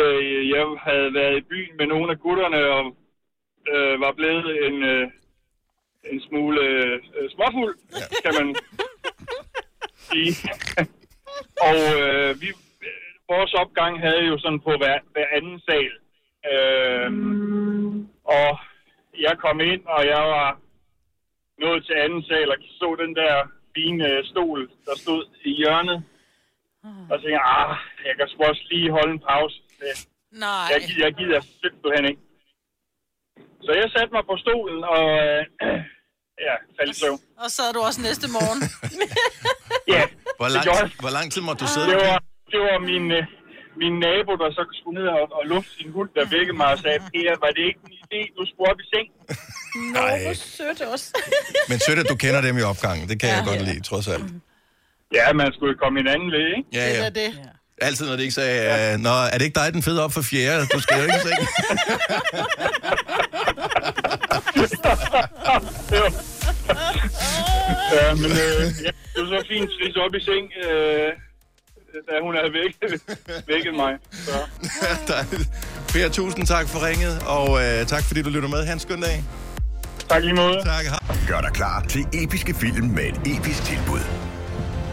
øh, jeg havde været i byen med nogle af gutterne og øh, var blevet en, øh, en smule øh, småfuld, ja. kan man sige. og øh, vi, vores opgang havde jo sådan på hver, hver anden sal. Øh, og jeg kom ind, og jeg var nået til anden sal og så den der fine øh, stol, der stod i hjørnet. Og så tænkte jeg, ah, jeg kan sgu også lige holde en pause. Det, Nej. jeg, gider, jeg gider simpelthen ikke. Så jeg satte mig på stolen og øh, ja, faldt i søvn. Og så er du også næste morgen. Ja, Hvor lang, hvor lang tid måtte du sidde? Det var, det var min, øh, min nabo, der så skulle ned og, og lufte sin hund, der vækkede mig og sagde, Per, var det ikke fordi du skulle op i seng. Nå, hvor sødt også. Men sødt, at du kender dem i opgangen. Det kan ja, jeg godt lide, trods alt. Ja, man skulle komme hinanden ved, ikke? Ja, ja. Det er det. Altid, når de ikke sagde, ja. Nå, er det ikke dig, den fede op for fjerde? Du skal jo ikke se. Ja, men øh, ja, det var så fint at op i seng, øh, da hun havde vækket, vækket mig. Så. Dejligt. Per, tusind tak for ringet, og øh, tak fordi du lytter med. Ha' en skøn dag. Tak lige måde. Tak. Gør dig klar til episke film med et episk tilbud.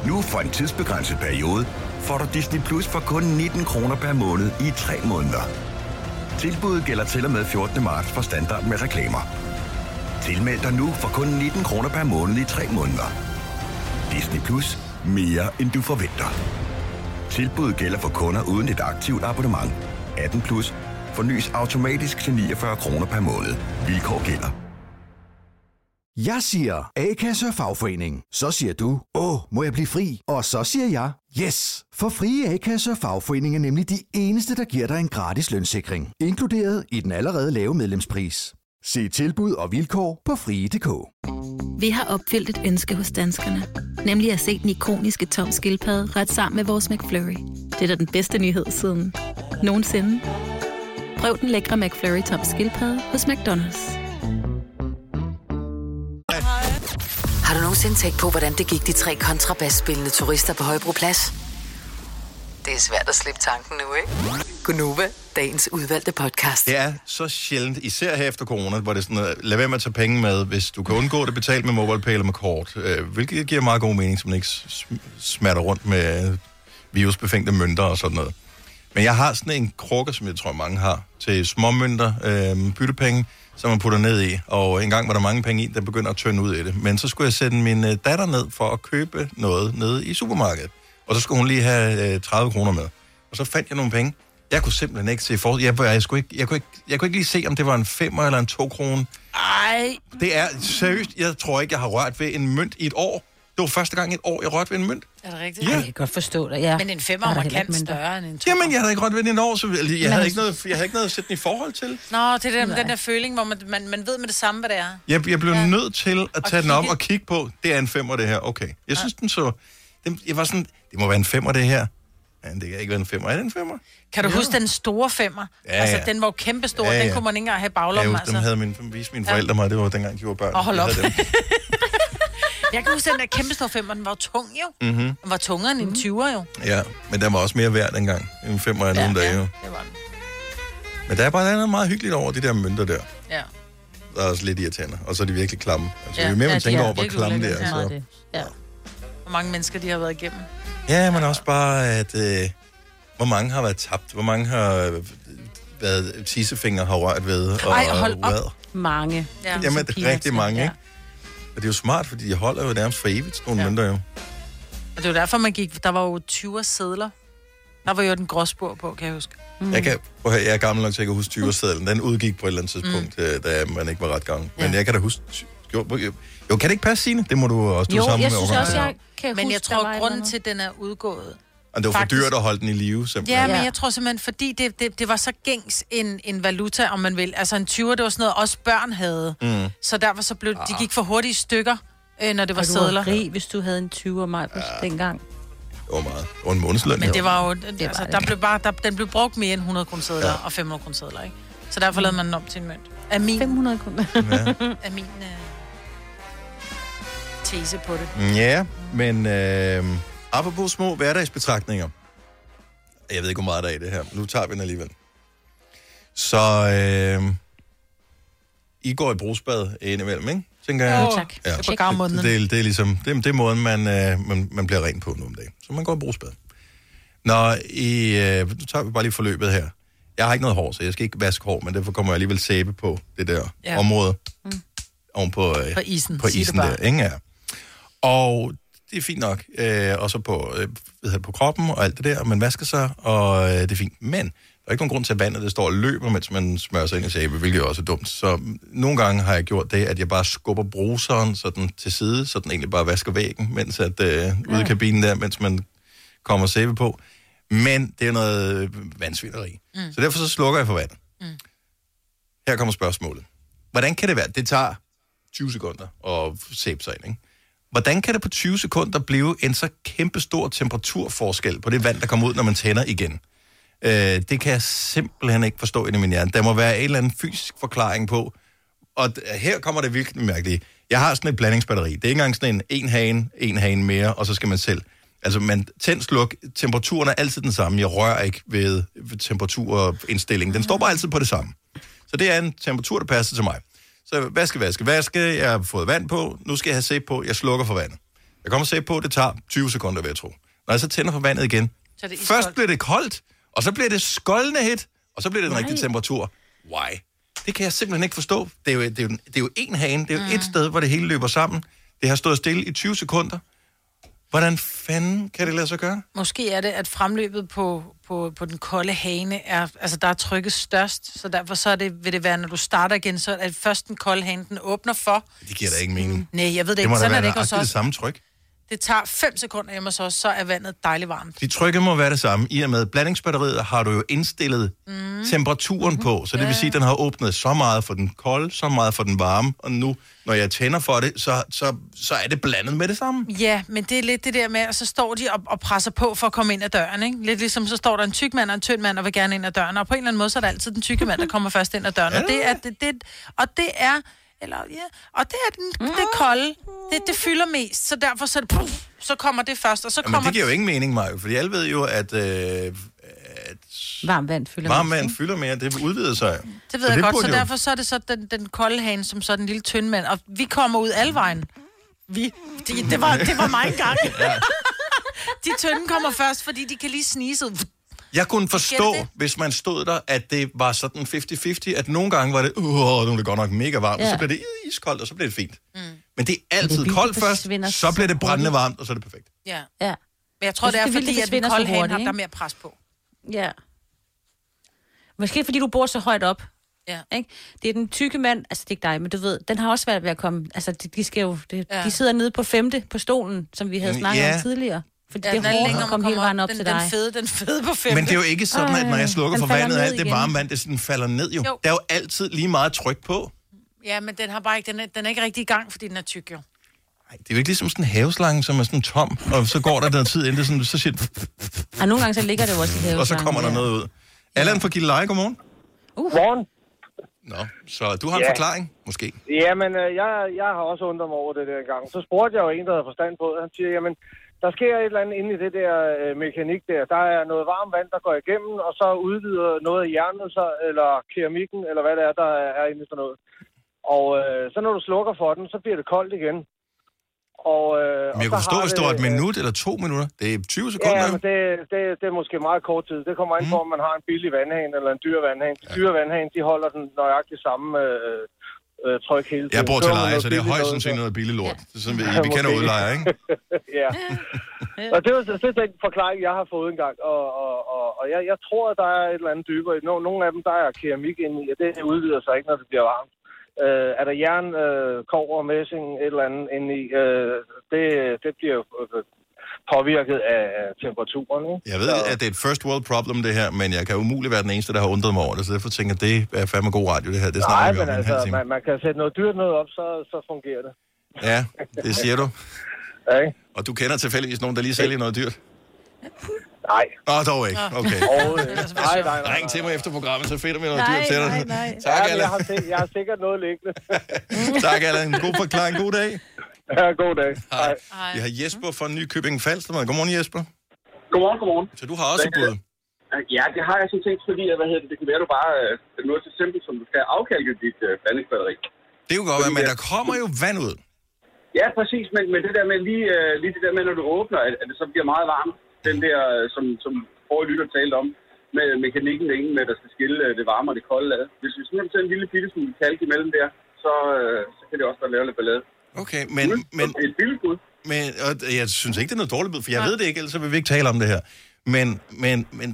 Nu for en tidsbegrænset periode får du Disney Plus for kun 19 kroner per måned i 3 måneder. Tilbuddet gælder til og med 14. marts for standard med reklamer. Tilmeld dig nu for kun 19 kroner per måned i 3 måneder. Disney Plus. Mere end du forventer. Tilbuddet gælder for kunder uden et aktivt abonnement. 18 plus. Fornyes automatisk til 49 kroner per måned. Vilkår gælder. Jeg siger A-kasse og fagforening. Så siger du, åh, må jeg blive fri? Og så siger jeg, yes! For frie A-kasse og fagforening er nemlig de eneste, der giver dig en gratis lønssikring. Inkluderet i den allerede lave medlemspris. Se tilbud og vilkår på frie.dk. Vi har opfyldt et ønske hos danskerne. Nemlig at se den ikoniske tom skildpadde ret sammen med vores McFlurry. Det er da den bedste nyhed siden nogensinde. Prøv den lækre McFlurry tom skildpadde hos McDonald's. Har du nogensinde tænkt på, hvordan det gik de tre kontrabasspillende turister på Højbroplads? Det er svært at slippe tanken nu, ikke? Gunova, dagens udvalgte podcast. Det er så sjældent, især her efter corona, hvor det er sådan, at lad være med at tage penge med, hvis du kan undgå det, betalt med MobilePay eller med kort. Øh, hvilket giver meget god mening, så man ikke sm- smatter rundt med virusbefængte mønter og sådan noget. Men jeg har sådan en krukke, som jeg tror mange har, til småmønter, øh, byttepenge, som man putter ned i. Og en gang var der mange penge i, der begynder at tynde ud i det. Men så skulle jeg sætte min øh, datter ned for at købe noget nede i supermarkedet. Og så skulle hun lige have øh, 30 kroner med. Og så fandt jeg nogle penge. Jeg kunne simpelthen ikke se for. Jeg, jeg, skulle ikke, jeg, kunne ikke, jeg kunne ikke lige se, om det var en 5 eller en 2 kroner. Ej. Det er seriøst, jeg tror ikke, jeg har rørt ved en mønt i et år. Det var første gang i et år, jeg rørte ved en mønt. Er det rigtigt? Ja. Jeg kan godt forstå det, ja. Men en femmer er er markant ikke mindre. større end en to. Jamen, jeg havde ikke rørt ved den i et år, så jeg, jeg, Men havde, altså- ikke noget, jeg havde ikke noget at sætte den i forhold til. Nå, det er den, den der føling, hvor man, man, man ved med det samme, hvad det er. Jeg, jeg blev ja. nødt til at tage den op kigge. og kigge på. Det er en femmer, det her. Okay. Jeg synes, den så... Den, jeg var sådan, det må være en femmer, det her. Ja, det kan ikke være en femmer. Er det en femmer? Kan du Ja. huske den store femmer? Ja, Altså, ja. den var jo kæmpestor. Ja, Den ja. kunne man ikke engang have Ja, baglommen, jeg, altså. dem havde min, viste mine forældre mig. Det var dengang, de var børn. Og hold Jeg op. dem. Jeg kan huske den der kæmpestore femmer, den var jo tung jo. Mhm. Den var tungere end en 20'er jo. Ja, men den var også mere værd dengang. En femmer af nogle dage. jo. det var den. Men der er bare noget meget hyggeligt over de der mønter der. Ja. Der er også lidt irriterende. Og så er de virkelig klamme. Altså, Ja. jo mere man Ja, tænker er over, hvor klamme det er. Ja, Så... Ja. Hvor mange mennesker de har været igennem. Ja, men også bare, at øh, hvor mange har været tabt. Hvor mange har øh, været tissefinger har rørt ved. Og, Ej, hold op. hvad. Mange. Ja. Jamen, det er rigtig mange, ikke? Og det er jo smart, fordi de holder jo nærmest for evigt, sådan nogle ja. mønter jo. Og det var derfor, man gik... Der var jo 20 sædler. Der var jo den gråspor på, kan jeg huske. Mm. Jeg, kan, prøv at høre, jeg er gammel nok til at huske 20 sedlen Den udgik på et eller andet tidspunkt, mm. da man ikke var ret gammel. Men jeg kan da huske... Jo, jo, kan det ikke passe, Signe? Det må du også du Jo, sammen jeg med synes også, jeg kan Men huske, jeg tror, grunden til, at den er udgået... Og det var for Faktisk- dyrt at holde den i live, simpelthen. Ja, men jeg tror simpelthen, fordi det, det, det var så gængs en, en valuta, om man vil. Altså en 20'er, det var sådan noget, også børn havde. Mm. Så derfor så blev, de gik for hurtigt i stykker, øh, når det var Og du sædler. var rig, hvis du havde en 20'er mig ja. dengang. Det var meget. Det var en månedsløn. Men det var jo, var altså, det. der blev bare, der, den blev brugt mere end 100 kroner sædler ja. og 500 kroner sædler, ikke? Så derfor lavede man den om til en mønt. Af min, 500 kroner. af min øh, tese på det. Ja, men øh, apropos små hverdagsbetragtninger. Jeg ved ikke, hvor meget der er i det her. men Nu tager vi den alligevel. Så øh, I går i brugsbad indimellem, ikke? Tænker jeg. Jo, tak. Det er. Det, det, det, er ligesom, det, det er måden, man, øh, man, man bliver ren på nu om dagen. Så man går i brugsbad. Når I, øh, nu tager vi bare lige forløbet her. Jeg har ikke noget hår, så jeg skal ikke vaske hår, men derfor kommer jeg alligevel sæbe på det der Ja. ja. område. Mm. Oven på, øh, På isen. På isen der, ikke? Ja. Og det er fint nok. Øh, og så på, øh, hedder det, på kroppen og alt det der. Man vasker sig, og øh, det er fint. Men der er ikke nogen grund til, at vandet det står og løber, mens man smører sig ind i sæbe, hvilket jo også er dumt. Så nogle gange har jeg gjort det, at jeg bare skubber bruseren sådan til side, så den egentlig bare vasker væggen, mens at, øh, ude i kabinen der, mens man kommer sæbe på. Men det er noget vandsvinderi. Mm. Så derfor så slukker jeg for vandet. Mm. Her kommer spørgsmålet. Hvordan kan det være? Det tager 20 sekunder at sæbe sig ind, ikke? Hvordan kan det på 20 sekunder blive en så kæmpestor temperaturforskel på det vand, der kommer ud, når man tænder igen? Øh, det kan jeg simpelthen ikke forstå i min hjerne. Der må være en eller anden fysisk forklaring på. Og her kommer det virkelig mærkeligt. Jeg har sådan et blandingsbatteri. Det er ikke engang sådan en en hane, en hane mere, og så skal man selv. Altså, man tænd, sluk, temperaturen er altid den samme. Jeg rører ikke ved ved temperaturindstillingen. Den står bare altid på det samme. Så det er en temperatur, der passer til mig. Så vaske, vaske, vaske. Jeg har fået vand på. Nu skal jeg have sæbe på. Jeg slukker for vandet. Jeg kommer sæbe på. Det tager 20 sekunder, vil jeg tro. Når jeg så tænder for vandet igen. Så det Først bliver det koldt, og så bliver det skoldende hit, og så bliver det den rigtige temperatur. Why? Det kan jeg simpelthen ikke forstå. Det er jo, det er jo, det er jo en hane. Det er jo mm. et sted, hvor det hele løber sammen. Det har stået stille i 20 sekunder. Hvordan fanden kan det lade sig gøre? Måske er det, at fremløbet på, på, på den kolde hane er, altså der er trykket størst, så derfor så er det, vil det være, når du starter igen, så er det først den kolde hane, den åbner for. Det giver da ikke mening. Nej, jeg ved det Det ikke. Sådan er det ikke hos nøjagtigt det os. samme tryk. Det tager 5 sekunder hjemme hos os, så er vandet dejligt varmt. De trykket må være det samme. I og med blandingsbatteriet har du jo indstillet mm. temperaturen mm-hmm. på, så det vil sige, at den har åbnet så meget for den kolde, så meget for den varme, og nu, når jeg tænder for det, så, så, så er det blandet med det samme. Ja, men det er lidt det der med, at så står de og, og presser på for at komme ind ad døren, ikke? Lidt ligesom, så står der en tyk mand og en tynd mand og vil gerne ind ad døren, og på en eller anden måde, så er det altid den tykke mand, der kommer først ind ad døren. Og det er, det, det, og det er, eller ja, og det er den, det kolde, det, det fylder mest, så derfor så, puff, så kommer det først, og så Jamen, kommer det giver jo ingen mening, Maja, fordi alle ved jo, at øh, Varmt vand fylder varm mest, vand fylder mere. Det udvider sig. Det ved jeg det godt, så jo- derfor så er det så den, den kolde hane, som så den lille tynde mand. Og vi kommer ud alle vejen. Vi. Det, det, var, det var mig engang. de tynde kommer først, fordi de kan lige snige sig. Jeg kunne forstå, det? hvis man stod der, at det var sådan 50-50, at nogle gange var det, uh, nu er det godt nok mega varmt, ja. Så bliver det iskoldt, og så bliver det fint. Mm. Men det er altid vildt, koldt det først, så bliver det brændende varmt, og så er det perfekt. Ja. Ja. Men jeg tror, Jeg det er synes, det er fordi, det at den kolde hane hurtigt, har der er mere pres på. Ja. Måske fordi du bor så højt op. Ja. Ikke? Det er den tykke mand, altså det er ikke dig, men du ved, den har også været ved at komme, altså de, de skal jo, de, Ja. ja. de sidder nede på femte på stolen, som vi havde Mm, snakket ja. om tidligere. Fordi Ja, det den er hårdt længere, at komme hele kommer vejen op den, til den dig. fede, den fede på femte. Men det er jo ikke sådan, at når jeg slukker den for vandet, alt det varme vand, det sådan falder ned jo. Jo. Der er jo altid lige meget tryk på. Ja, men den har bare ikke, den er, den er ikke rigtig i gang, fordi den er tyk jo. Det er jo ikke ligesom sådan en haveslange, som er sådan tom, og så går der noget tid, inden det sådan, så siger det, Og nogle gange så ligger det jo også i havet. og så kommer der noget ud. Allan fra Gilleleje, godmorgen. Uh. Morgen. Nå, så du har en Ja. forklaring, måske? Jamen, øh, jeg, jeg har også undret mig over det der gang. Så spurgte jeg jo en, der havde forstand på det. Han siger, jamen, der sker et eller andet inde i det der øh, mekanik der. Der er noget varmt vand, der går igennem, og så udvider noget af jernet, så, eller keramikken, eller hvad det er, der er inde i sådan noget. Og øh, så når du slukker for den, så bliver det koldt igen. Og, øh, Men jeg kunne forstå, hvis det var et øh, minut eller to minutter. Det er 20 sekunder. Ja, men det, det, det er måske meget kort tid. Det kommer an på, om man har en billig vandhane eller en dyr vandhane. De dyre vandhane, de holder den nøjagtigt samme øh, øh, tryk hele tiden. Jeg bor til leje, så det er højst noget, sandsynligt noget billigt lort. Er sådan, vi, Ja, vi kender udlejer, ikke? ja. Og det er jo det er den forklaring, jeg har fået engang. Og, og, og, og jeg, jeg tror, at der er et eller andet dybere. i. Nogle, nogle af dem, der er keramik inde i, og det udvider sig ikke, når det bliver varmt. Øh, er der jern, øh, kover, messing, et eller andet inde i, øh, det, det bliver jo øh, påvirket af temperaturen. Ikke? Jeg ved, at det er et first world problem, det her, men jeg kan umuligt være den eneste, der har undret mig over det, så derfor tænker jeg, det er fandme god radio, det her. Det Nej, snakker vi om men altså, man, man kan sætte noget dyrt noget op, så, så fungerer det. Ja, det siger du. Ja, ikke? Og du kender tilfældigvis nogen, der lige sælger noget dyrt? Nej. Åh, dog ikke. Okay. Overhovedet ikke. Nej, nej, nej. Ring til mig efter programmet, så finder vi noget Nej, dyrt til dig. nej, nej. Tak, Ja, Allan. jeg, har jeg har sikkert noget liggende. Tak, Allan. God forklaring. God dag. Ja, god dag. Hej. Vi har Jesper fra Nykøbing Falster med. Godmorgen, Jesper. Godmorgen, godmorgen. Så du har også et bud? Ja, det har jeg sådan set, fordi at, hvad hedder det, det kan være, du bare øh, noget så simpelt, som du skal afkalke dit øh, blandingsbatteri. Det er jo godt, men der kommer jo vand ud. Ja, præcis, men, men det der med lige, øh, lige det der med, når du åbner, at, at det så bliver meget varmt, den der, øh, som, som forrige lytter talte om, med mekanikken derinde, med, der skal skille øh, det varme og det kolde ad. Hvis vi sådan sætter en lille bitte smule kalk imellem der, så, øh, så kan det også godt lave lidt ballade. Okay, men... men Et billigt bud. Men og jeg synes ikke, det er noget dårligt bud, for jeg ved det ikke, ellers så vil vi ikke tale om det her. Men, men, men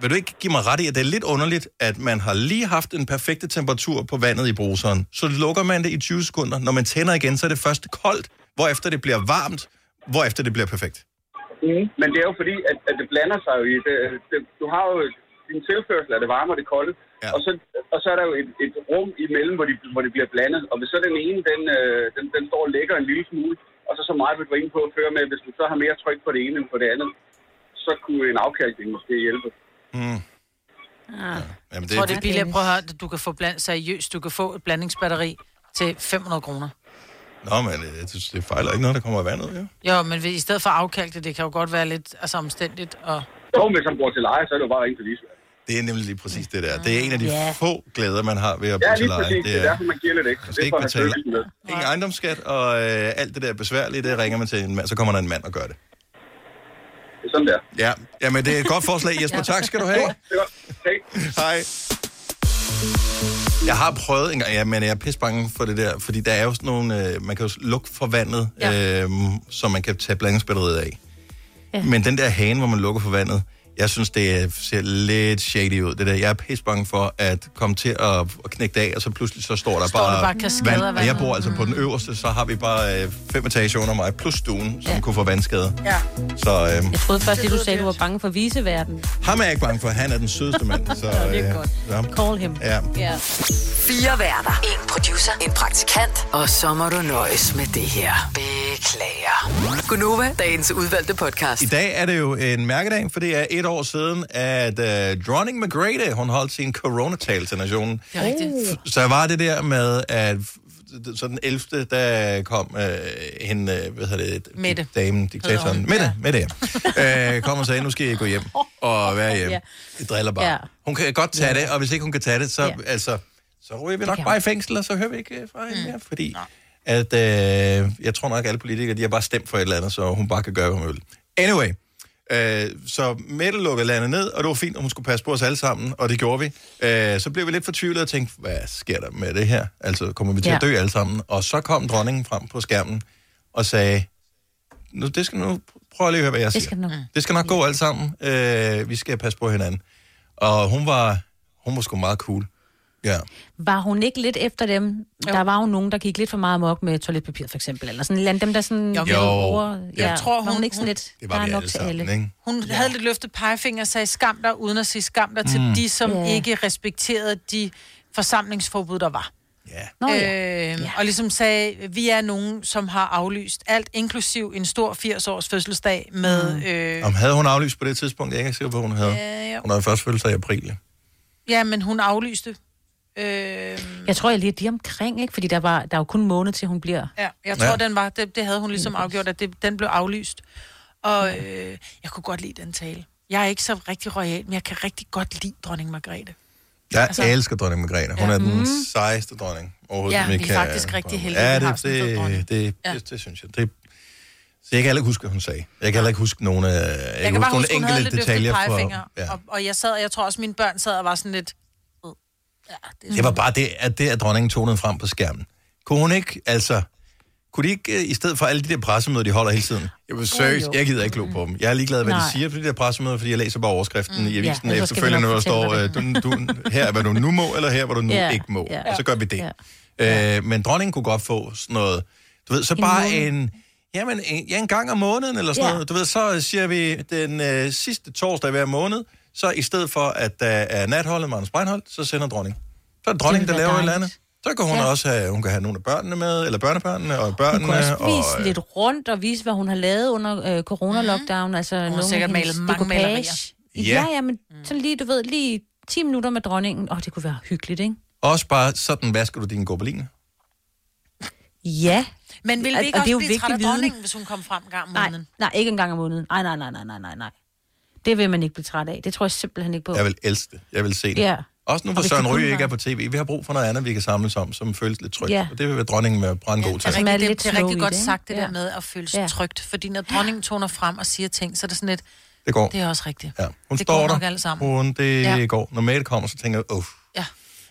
vil du ikke give mig ret i, at det er lidt underligt, at man har lige haft en perfekte temperatur på vandet i bruseren, så lukker man det i 20 sekunder. Når man tænder igen, så er det først koldt, hvorefter det bliver varmt, hvorefter det bliver perfekt. Mm. Men det er jo fordi, at, at det blander sig jo i det, det. Du har jo din tilførsel af det varme og det kolde, Ja. Og, så, og så er der jo et, et rum imellem, hvor de, hvor de bliver blandet. Og hvis så den ene, den, øh, den, den står og lægger en lille smule, og så så meget vil du inde på at føre med, hvis du så har mere tryk på det ene end på det andet, så kunne en afkalkning måske hjælpe. Mm. Ah. Jamen, det, jeg tror, det er billigt. Prøv at høre, du kan få bland, seriøst, du kan få et blandingsbatteri til 500 kroner. Nå, men øh, jeg synes, det fejler ikke noget, der kommer af vandet, jo. Jo, men i stedet for afkalke, det kan jo godt være lidt altså, omstændigt. Og... Jo, hvis han bor til leje, så er det jo bare ringe til Lisbeth. Det er nemlig lige præcis det der. Det er en af de Ja. få glæder, man har ved at bo Ja, til leje. præcis. Det er derfor, man giver lidt ekstra. Man skal Det er ikke betale ingen ejendomsskat, og øh, alt det der besværlige, det ringer man til en mand, så kommer der en mand og gør det. Det er sådan der. Ja, Jamen, det er et godt forslag, Jesper. Tak skal du have. Hej. Jeg har prøvet en gang, ja, men jeg er pisse bange for det der, fordi der er jo sådan nogle, øh, man kan jo lukke for vandet, ja. øh, så man kan tage blandingsbatteriet af. Ja. Men den der hane, hvor man lukker for vandet, jeg synes, det er- ser lidt shady ud, det der. Jeg er pisse bange for at komme til at, knække det af, og så pludselig så står der Står bare, der bare af Og jeg bor altså på den øverste, så har vi bare øh, fem etager under mig, plus stuen, som Ja. kunne få vandskade. Ja. Så øh, Jeg troede først, at du sagde, at du var bange for viseverden. ham er jeg ikke bange for, han er den sødeste mand. Så, Nå, det er øh, godt. Ja. Call him. Ja. Ja. Fire værter. En producer. En praktikant. Og så må du nøjes med det her. Beklager. Gunova, dagens udvalgte podcast. I dag er det jo en mærkedag, for det er et år siden, at uh, dronning Margrethe, hun holdt sin coronatal til nationen. Det er rigtigt. Så var det der med, at så den 11. der kom uh, hende, uh, hvad hedder det? Mette. Damen, diktatoren. Mette, Mette, ja. uh, kom og sagde, nu skal jeg gå hjem og være hjemme. Ja. Det driller bare. Ja. Hun kan godt tage Ja. det, og hvis ikke hun kan tage det, så, Ja. altså, så ryger vi nok bare i fængsel, og så hører vi ikke øh, fra hende mere, fordi at, øh, jeg tror nok, at alle politikere, de har bare stemt for et eller andet, så hun bare kan gøre, hvad hun vil. Anyway, øh, så Mette lukkede landet ned, og det var fint, at hun skulle passe på os alle sammen, og det gjorde vi. Øh, så blev vi lidt fortvivlet og tænkte, hvad sker der med det her? Altså, kommer vi til at Ja. dø alle sammen? Og så kom dronningen frem på skærmen og sagde, nu, det skal nu, prøv lige at høre, hvad jeg Det siger. skal nok. Det skal nok gå alt sammen. Øh, vi skal passe på hinanden. Og hun var, hun var sgu meget cool. Ja. Var hun ikke lidt efter dem? Jo. Der var jo nogen, der gik lidt for meget amok med toiletpapir, for eksempel. Eller sådan eller. Dem, der sådan... Jo, Jo. over, Jeg ja, tror, var hun hun- ikke sådan hun- lidt... Det var der vi nok alle til alle. ikke? Hun ja. havde lidt løftet pegefinger og sagde skam dig, uden at sige skam dig til Mm. de, som Ja. ikke respekterede de forsamlingsforbud, der var. Nå, øh, ja. ja. Og ligesom sagde, vi er nogen, som har aflyst alt, inklusiv en stor 80-års fødselsdag med... Mm. Øh, Om havde hun aflyst på det tidspunkt? Jeg er ikke sikker på, hun havde. Ja, jo. Hun havde først fødselsdag i april. ja, men hun aflyste. Øh, Jeg tror, jeg lige de omkring, ikke? Fordi der, var, der er jo kun en måned til, hun bliver. ja, jeg tror, Ja. ja. den var, det, det havde hun ligesom afgjort, at det, den blev aflyst. Og øh, jeg kunne godt lide den tale. Jeg er ikke så rigtig royal, men jeg kan rigtig godt lide dronning Margrethe. Jeg Altså- elsker dronning Margrethe. Hun Ja. er den Mhm. sejeste dronning overhovedet. Ja, vi er kan- faktisk rigtig heldige, Ja, det, det, dronning. det, det, Ja. det, det, synes jeg. Det, så jeg kan heller ikke huske, hvad hun sagde. Jeg kan heller ikke huske nogle, af- jeg Jeg kan kan bare nogle huske, hun havde enkelte detaljer fra... Ja. Og, og jeg sad, og jeg tror også, mine børn sad og var sådan lidt... Ja, det, er Det var bare det, at det, at dronningen tonede frem på skærmen. Kunne hun ikke, altså... Kunne de ikke, øh, i stedet for alle de der pressemøder, de holder hele tiden? Jeg vil seriøst, jeg gider ikke glo på dem. Jeg er ligeglad, hvad Nej. de siger på de der pressemøder, fordi jeg læser bare overskriften mm, i avisen Ja, efterfølgende, hvor der står, fortælle øh, du, du, her er, hvad du nu må, eller her, hvor du nu Ja, ikke må. ja. Og så gør vi det. Ja. Øh, men dronningen kunne godt få sådan noget, du ved, så En bare måned. en, jamen, en, ja, en gang om måneden, eller sådan Ja. noget. Du ved, så siger vi den øh, sidste torsdag hver måned, så i stedet for, at der er natholdet med Anders Breinholt, så sender dronningen. Så er det dronningen, Det der laver et være eller andet. Så kan hun Ja. også have, hun kan have nogle af børnene med, eller børnebørnene og Hun børnene. kunne også og, vise lidt rundt og vise, hvad hun har lavet under øh, corona-lockdown. Altså, har nogle af sikkert malet mange malerier. Ja. Ja, ja, men sådan lige, du ved, lige 10 minutter med dronningen. Åh, oh, det kunne være hyggeligt, ikke? Også bare sådan, vasker du dine gobeline? Ja. Men vil Og- vi ikke og det er også jo blive træt af dronningen, hvis hun kom frem en gang om Nej, måneden? nej, ikke en gang om måneden. Nej, nej, nej, nej, nej, nej, nej. Det vil man ikke blive træt af. Det tror jeg simpelthen ikke på. Jeg vil elske det. Jeg vil se det. Ja. Også nu, hvor Søren det Ryge ikke er på tv. Vi har brug for noget andet, vi kan samles om, som føles lidt trygt. Ja. Og det vil være dronningen med brandgod til. Altså, Som er det, det, lidt det er rigtig godt det, sagt, det Ja. der med at føle sig Ja. trygt. Fordi når dronningen toner frem og siger ting, så er det sådan lidt, Det går. det er også rigtigt. Ja. Hun det står går der. nok alle sammen. Hun, det Ja. ja. går. Når Mette kommer, så tænker jeg, uff. Ja.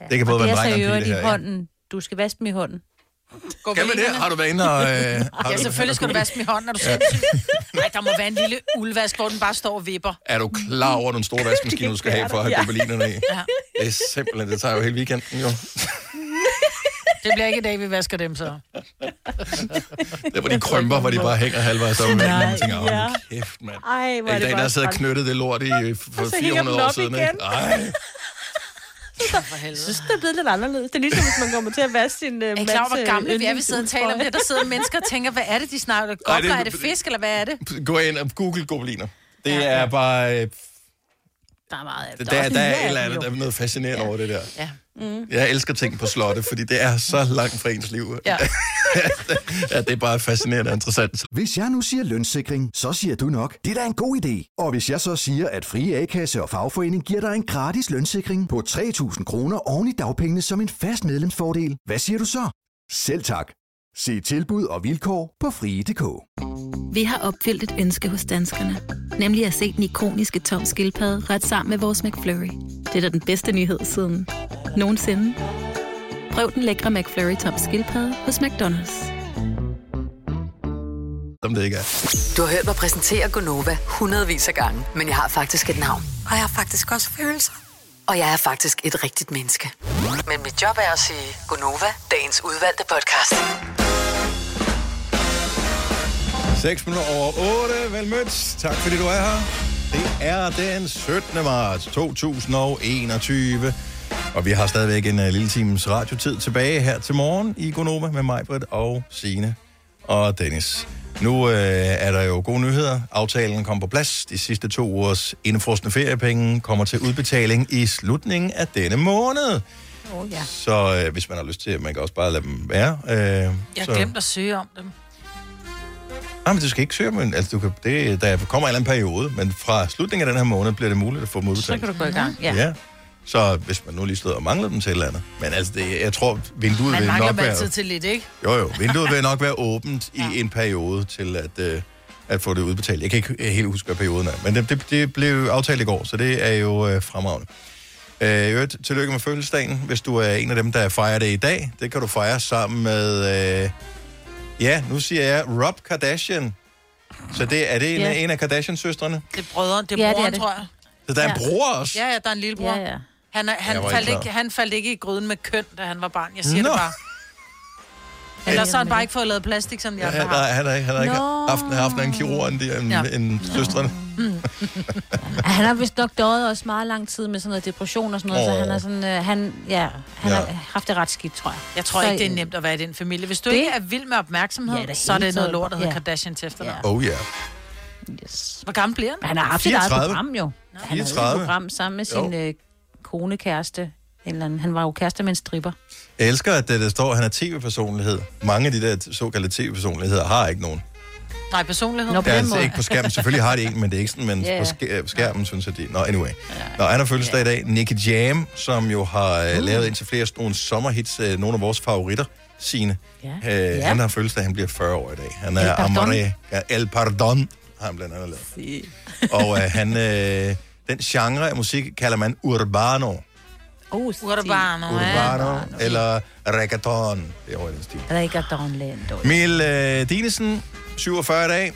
Det kan både og være det en dreng og en pige, det i her. hånden. Du skal vaske dem i hånden. Kan man det? Har du været inde og... Øh, har Ja, du- selvfølgelig skal du vaske dem i hånden, når du selv Nej, der må være en lille uldvask, hvor den bare står og vipper. Er du klar over den store vaskemaskine, du skal have for at have Ja. gobelinerne i? Ja. Det er simpelthen, det tager jo hele weekenden jo. Det bliver ikke i dag, vi vasker dem så. Der hvor de krømper, hvor de bare hænger halvvejs om Nej, vandet. Man tænker, åh, ja. kæft, mand. Ej, hvor er det dag, bare der sidder træls. knyttet det lort i øh, for Og så hænger 400 den år op siden, Ej. Jeg synes, det er blevet lidt anderledes. Det er ligesom, hvis man kommer til at vaske sin uh, Er I klar over, hvor gamle vi er, vi sidder og taler om det? Der sidder mennesker og tænker, hvad er det, de snakker? Gobler, er det fisk, eller hvad er det? Gå ind og google gobeliner. Det ja, er bare... Der er meget der, der, der er et eller andet, der er noget fascinerende ja. over det der. Ja. Mm. Jeg elsker ting på slottet, fordi det er så langt fra ens liv. Ja. ja, det er bare fascinerende og interessant. Hvis jeg nu siger lønssikring, så siger du nok, det er da en god idé. Og hvis jeg så siger, at Frie A-kasse og fagforening giver dig en gratis lønssikring på 3.000 kroner oven i dagpengene som en fast medlemsfordel, hvad siger du så? Selv tak. Se tilbud og vilkår på frie.dk. Vi har opfyldt et ønske hos danskerne. Nemlig at se den ikoniske tom skildpadde ret sammen med vores McFlurry. Det er da den bedste nyhed siden nogensinde. Prøv den lækre McFlurry tom skildpadde hos McDonald's. Som det ikke er. Du har hørt mig præsentere Gonova hundredvis af gange, men jeg har faktisk et navn. Og jeg har faktisk også følelser. Og jeg er faktisk et rigtigt menneske. Men mit job er at sige Gonova, dagens udvalgte podcast. 6 minutter over 8. Vel mødt. Tak fordi du er her. Det er den 17. marts 2021. Og vi har stadigvæk en uh, lille times radiotid tilbage her til morgen i Gonova med mig, Britt og Signe og Dennis. Nu øh, er der jo gode nyheder. Aftalen kom på plads. De sidste to ugers indefrostende feriepenge kommer til udbetaling i slutningen af denne måned. Oh, ja. Så øh, hvis man har lyst til, man kan også bare lade dem være. Øh, Jeg har så... glemt at søge om dem. Nej, men du skal ikke søge, men altså, du kan, det, der kommer en eller anden periode, men fra slutningen af den her måned bliver det muligt at få dem Så udbetalt. kan du gå i gang. Ja. ja. Så hvis man nu lige stod og manglede dem til et eller andet. Men altså, det, jeg tror, vinduet Man vil nok dem være... altid til lidt, ikke? Jo, jo, vinduet vil nok være åbent ja. i en periode til at, øh, at få det udbetalt. Jeg kan ikke helt huske, hvad perioden er, men det, det, det blev aftalt i går, så det er jo øh, fremragende. Øh, øvrigt, tillykke med fødselsdagen, hvis du er en af dem, der fejrer det i dag. Det kan du fejre sammen med... Øh, ja, nu siger jeg Rob Kardashian. Så det, er det en, Ja. en af Kardashian-søstrene? Det er brødre, det er Ja, ja, det er det. tror jeg. Så der er en bror også? Ja, ja, der er en lillebror. Ja, ja. Han, er, han, faldt ikke ikke, han faldt ikke i gryden med køn, da han var barn. Jeg siger Nå. det bare. Ellers har han bare ikke fået lavet plastik, som de Ja, andre har. nej, han har ikke, han har ikke haft, haft en kirurg end, de- end, Ja. ja. end søstrene. Han har vist nok døjet også meget lang tid med sådan noget depression og sådan noget, oh. så han er sådan, øh, han, ja, han Ja. har haft det ret skidt, tror jeg. Jeg tror Så, ikke, det er øh, nemt at være i den familie. Hvis du Det- ikke er vild med opmærksomhed, Ja, det er så er det noget lort, der hedder ja. Kardashian til efternavn. Oh ja. Yes. Hvor gammel bliver han? Han har haft sit eget 34. program jo. Han havde et 34. program sammen med Jo. sin øh, kone kæreste. En eller anden. Han var jo kæreste med en stripper. Jeg elsker, at det, der står, at han er tv-personlighed. Mange af de der såkaldte tv-personligheder har ikke nogen. Nej, personlighed. Nå, Det er altså ikke på skærmen. Selvfølgelig har de en, men det er ikke sådan, men Ja. på sk- skærmen synes jeg, de... Nå, anyway. Nå, han har fødselsdag i dag. Nicky Jam, som jo har uh. lavet indtil flere nogle sommerhits, uh, nogle af vores favoritter, sine. Ja. Uh, Ja. Han har fødselsdag, han bliver 40 år i dag. Han er Pardon. Amare, ja, El Pardon, har han blandt andet lavet. Og uh, han, uh, den genre af musik kalder man urbano. Oh, Urbano, ja. Urbano, eller reggaeton. Det er over den stil. Reggaeton Lando. Mil uh, Dinesen, 47 i dag.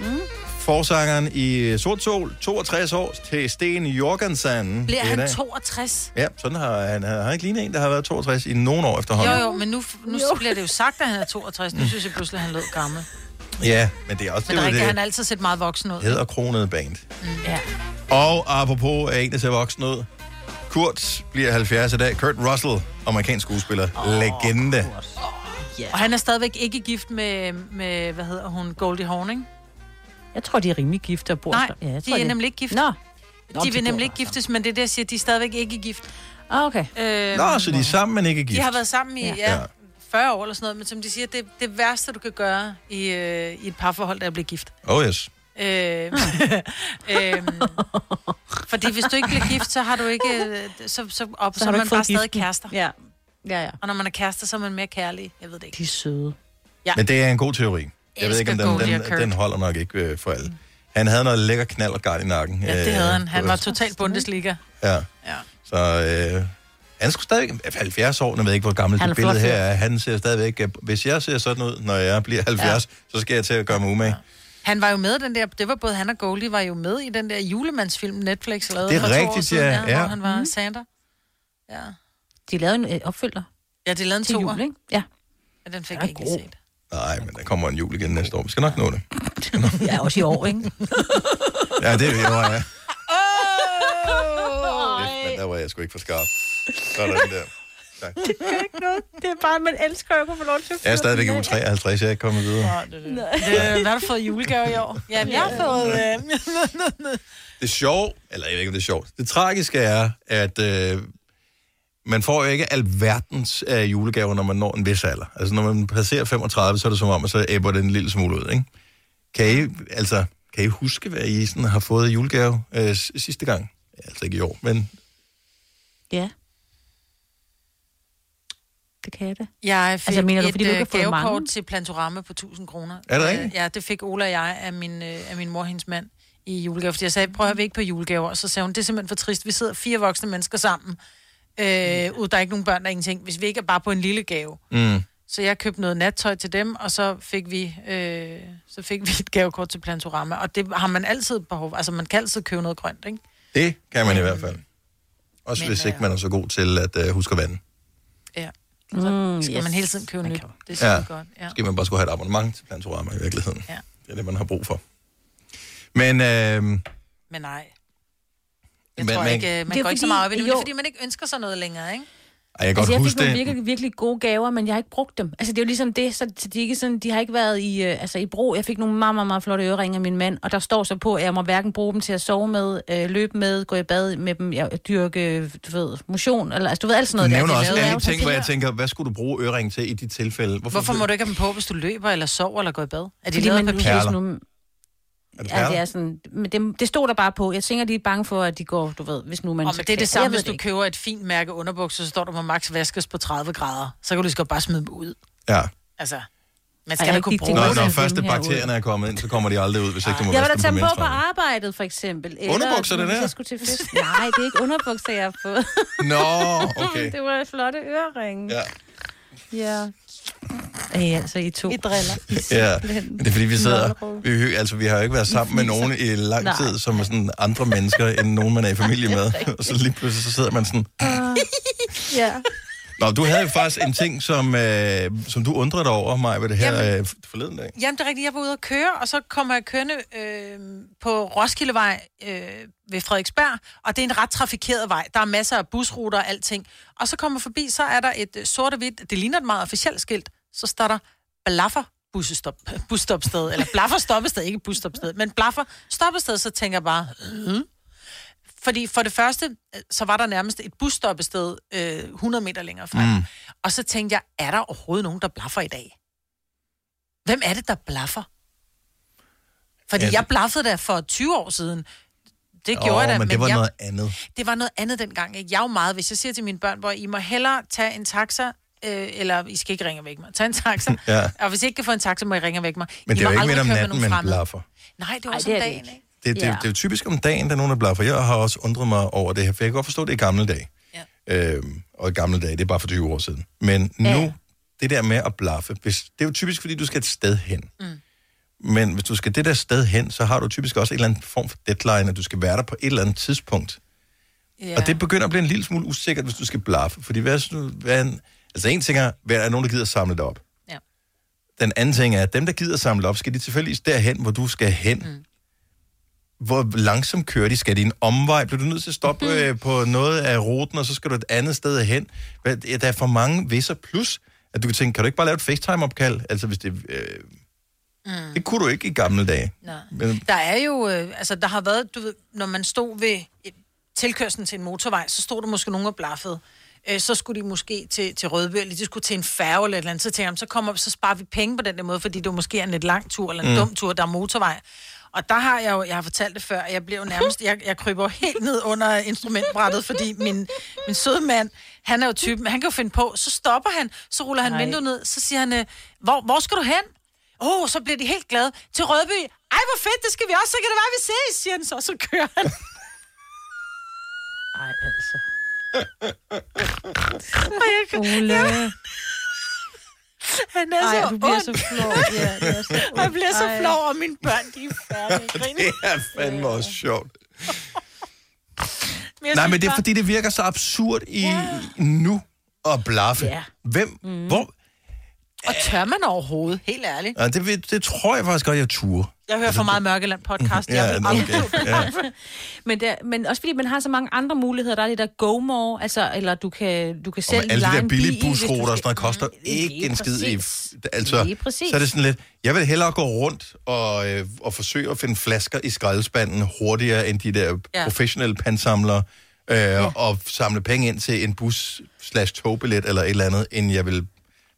Mm. Forsangeren i Sort Sol, 62 år, til Sten Jorgensen. Bliver han dag. 62? 62? Ja, sådan har han, han har ikke lignet en, der har været 62 i nogle år efterhånden. Jo, jo, men nu, nu jo. bliver det jo sagt, at han er 62. Nu synes jeg pludselig, at han lød gammel. Ja, men det er også Men det er det, han har altid set meget voksen ud. hedder kronet band. Mm. Ja. Og apropos af en, der ser voksen ud. Kurt bliver 70 i dag. Kurt Russell, amerikansk skuespiller. Oh, Legende. Yeah. Og han er stadigvæk ikke gift med, med hvad hedder hun, Goldie Hawn, ikke? Jeg tror, de er rimelig gifte og bor Nej, ja, jeg de tror, er det- nemlig ikke gift. Nå. Nå, de vil nemlig ikke giftes, men det er det, jeg siger, de er stadigvæk ikke gift. Ah, okay. Øh, Nå, så de er sammen, men ikke gift. De har været sammen i ja. Ja. Ja, 40 år eller sådan noget, men som de siger, det, det værste, du kan gøre i, øh, i et parforhold, det er at blive gift. Oh yes. Øh, øhm, fordi hvis du ikke bliver gift, så har du ikke... øh, Så, så, op, så, så er du man bare stadig giften. kærester. Ja. Ja, ja. Og når man er kærester, så er man mere kærlig. Jeg ved det ikke. De er søde. Ja. Men det er en god teori. Jeg ved ikke, om Elsker den, den, den holder nok ikke øh, for alle. Han havde noget lækker knald og gard i nakken. Ja, det øh, havde han. Han var totalt Bundesliga. Ja. Ja. Så øh, han skulle stadig 70 år, jeg ved ikke, hvor gammel Han det er flot billede her er. Han ser stadigvæk, hvis jeg ser sådan ud, når jeg bliver 70, ja. så skal jeg til at gøre mig umage. Han var jo med i den der, det var både han og Goldie var jo med i den der julemandsfilm Netflix lavede Det er for to år rigtigt, siden, ja, Hvor ja. han var Santa. Ja. De lavede en øh, opfølger. Ja, de lavede en toer. jul, ikke? Ja. Ja, den fik jeg ikke lige set. Nej, men der kommer en jul igen næste år. Vi skal nok nå det. Ja, også i år, ikke? Ja, det er jo, ja. Men der var jeg sgu ikke for skarp. Sådan der. Det gør ikke noget. Det er bare, at man elsker at kunne få lov til at Jeg er stadigvæk i uge af. 53, jeg er ikke kommet videre. Øh, hvad har du fået i julegave i år? Jamen, jeg har fået... Øh... Det sjove, eller jeg ved ikke, om det er sjovt, det tragiske er, at øh, man får jo ikke alverdens af julegaver, når man når en vis alder. Altså, når man passerer 35, så er det som om, at så æbber det en lille smule ud, ikke? Kan I, altså, kan I huske, hvad I sådan har fået i julegave øh, sidste gang? Altså ikke i år, men Ja. Det kan jeg da. Jeg fik Altså, mener du, et fordi du ikke øh, gavekort mange? til Plantorama på 1000 kroner. Er det rigtigt? Øh, Ja, det fik Ola og jeg af min, øh, af min mor og hendes mand i julegave. Fordi jeg sagde, prøv at vi ikke på julegaver. Og så sagde hun, det er simpelthen for trist. Vi sidder fire voksne mennesker sammen. Øh, ud, der er ikke nogen børn, der er ingenting. Hvis vi ikke er bare på en lille gave. Mm. Så jeg købte noget nattøj til dem, og så fik vi, øh, så fik vi et gavekort til Plantorama. Og det har man altid behov Altså, man kan altid købe noget grønt, ikke? det kan man i hvert fald. Også Men, hvis ikke man er så god til at øh, huske at vande. Ja. Så Mm, skal yes. man hele tiden købe nyt. Det er Ja. godt. Ja. Måske man bare skulle have et abonnement til Plantorama i virkeligheden. Ja. Det er det, man har brug for. Men, øh, Men nej. Jeg men, tror men ikke, øh, man Det går ikke så fordi- meget op i det, jo. er fordi, man ikke ønsker sig noget længere, ikke? Ej, jeg kan Altså, godt jeg fik nogle virkelig, virkelig gode gaver, men jeg har ikke brugt dem. Altså, det er jo ligesom det, så så de, er ikke sådan, de har ikke været i, øh, altså, i brug. Jeg fik nogle meget, meget, meget flotte øreringe af min mand, og der står så på, at jeg må hverken bruge dem til at sove med, øh, løbe med, gå i bad med dem, jeg, dyrke, du ved, motion, eller altså, du ved, alt sådan Du noget. der. nævner Det også alle jo ting, hvor jeg tænker, hvad skulle du bruge øringen til i de tilfælde? Hvorfor må du ikke have dem på, hvis du løber, eller sover, eller går i bad? Er de Fordi lavet af man- papir? Er det ja, det er sådan, men det, det stod der bare på. Jeg tænker, de er bange for, at de går, du ved, hvis nu man... Om, så det er det samme, hvis du ikke. køber et fint mærke underbukser, så står der, må max vaskes på 30 grader. Så kan du lige så bare smide dem ud. Ja. Altså, man skal jeg da kunne bruge Når, når herud. bakterierne er kommet ind, så kommer de aldrig ud, hvis ikke du må Jeg vil da tage dem på på arbejdet, for eksempel. Eller, Underbukser, det der? Jeg skulle til fest. Nej, det er ikke underbukser, jeg har fået. Nå, okay. det var flotte øreringe. Ja. Ja. Ej, altså, I to. I driller. Ja, det er fordi, vi sidder... Vi, altså, vi har jo ikke været sammen med nogen i lang Nej. tid, som er sådan andre mennesker, end nogen, man er i familie med. Og så lige pludselig, så sidder man sådan... Ja. Nå, du havde jo faktisk en ting, som, øh, som du undrede dig over, mig, ved det her øh, forleden dag. Jamen, det er rigtigt. Jeg var ude at køre, og så kommer jeg kørende øh, på Roskildevej øh, ved Frederiksberg, og det er en ret trafikeret vej. Der er masser af busruter og alting. Og så kommer forbi, så er der et øh, sort og hvidt, det ligner et meget officielt skilt, så står der Blaffer busstop, busstopsted, eller Blaffer stoppested, ikke busstopsted, men Blaffer stoppested, så tænker jeg bare, øh. Fordi for det første, øh, så var der nærmest et busstoppested øh, 100 meter længere frem. Mm. Og så tænkte jeg, er der overhovedet nogen, der blaffer i dag? Hvem er det, der blaffer? Fordi Ja, det- jeg blaffede der for 20 år siden. Det gjorde jeg da, men det var jeg, noget andet. det var noget andet dengang. Ikke? Jeg er jo meget, hvis jeg siger til mine børn, hvor I må hellere tage en taxa, øh, eller I skal ikke ringe væk mig. Tag en taxa, Ja. og hvis I ikke kan få en taxa, må I ringe væk mig. Men I det er jo ikke aldrig midt om natten, man blaffer. Nej, det var Ej, også det om er det dagen, ikke. ikke? Det, det, Ja. det er jo typisk om dagen, der er nogen, der blaffer. Jeg har også undret mig over det her, for jeg kan godt forstå det i gamle dage. Ja. Øhm, og i gamle dage, det er bare for 20 år siden. Men nu, Ja. det der med at blaffe, hvis, det er jo typisk, fordi du skal et sted hen. Mm. Men hvis du skal det der sted hen, så har du typisk også en eller anden form for deadline, at du skal være der på et eller andet tidspunkt. Ja. Og det begynder at blive en lille smule usikkert, hvis du skal blaffe. Fordi hvad, er hvad er altså en ting er, hvad er nogen, der gider samle det op? Ja. Den anden ting er, at dem, der gider samle det op, skal de tilfældigvis derhen, hvor du skal hen. Mm. Hvor langsomt kører de? Skal de en omvej? Bliver du nødt til at stoppe øh, på noget af ruten, og så skal du et andet sted hen? Hvad, ja, der er for mange visser. Plus, at du kan tænke, kan du ikke bare lave et FaceTime-opkald? Altså, hvis det... Øh, Mm. det kunne du ikke i gamle dage. Nej. Men, Der er jo, øh, altså der har været, du ved, når man stod ved et- tilkørslen til en motorvej, så stod der måske nogen og blaffede. Øh, så skulle de måske til, til Rødby, eller de skulle til en færge eller et eller andet. Så tænkte jeg, "Jamen, så, kommer, så sparer vi penge på den der måde, fordi det måske en lidt lang tur, eller en Mm. dum tur, der er motorvej. Og der har jeg jo, jeg har fortalt det før, jeg blev nærmest, jeg, jeg kryber helt ned under instrumentbrættet, fordi min, min søde mand, han er jo typen, han kan jo finde på, så stopper han, så ruller han Nej. vinduet ned, så siger han, øh, hvor, hvor skal du hen? Åh, oh, så bliver de helt glade. Til Rødby. Ej, hvor fedt, det skal vi også. Så kan det være, vi ses, siger han så. Så kører han. Ej, altså. Og jeg, kan- Ole. Ja. Han er Ej, så du bliver ond. så flov. Ja, er så jeg bliver så flov, og mine børn, de er færdige. Jeg det er fandme også sjovt. Men jeg Nej, men det er fordi, det virker så absurd i ja. nu at blaffe. Ja. Hvem, mm. hvor... Og tør man overhovedet, helt ærligt. Ja, det, det tror jeg faktisk godt, jeg turde. Jeg hører for meget Mørkeland podcast. Ja, Jeg vil nå, aldrig okay. Ja. men, det, er- men også fordi man har så mange andre muligheder. Der er det der GoMore, altså, eller du kan, du kan Og selv med alle de der en bil, billige busruter og skal- sådan noget koster ikke en skid i... Altså, Lige præcis. så er det sådan lidt... Jeg vil hellere gå rundt og, øh, og forsøge at finde flasker i skraldespanden hurtigere end de der Ja. professionelle pandsamlere, øh, ja. og samle penge ind til en bus slash togbillet eller et eller andet, end jeg vil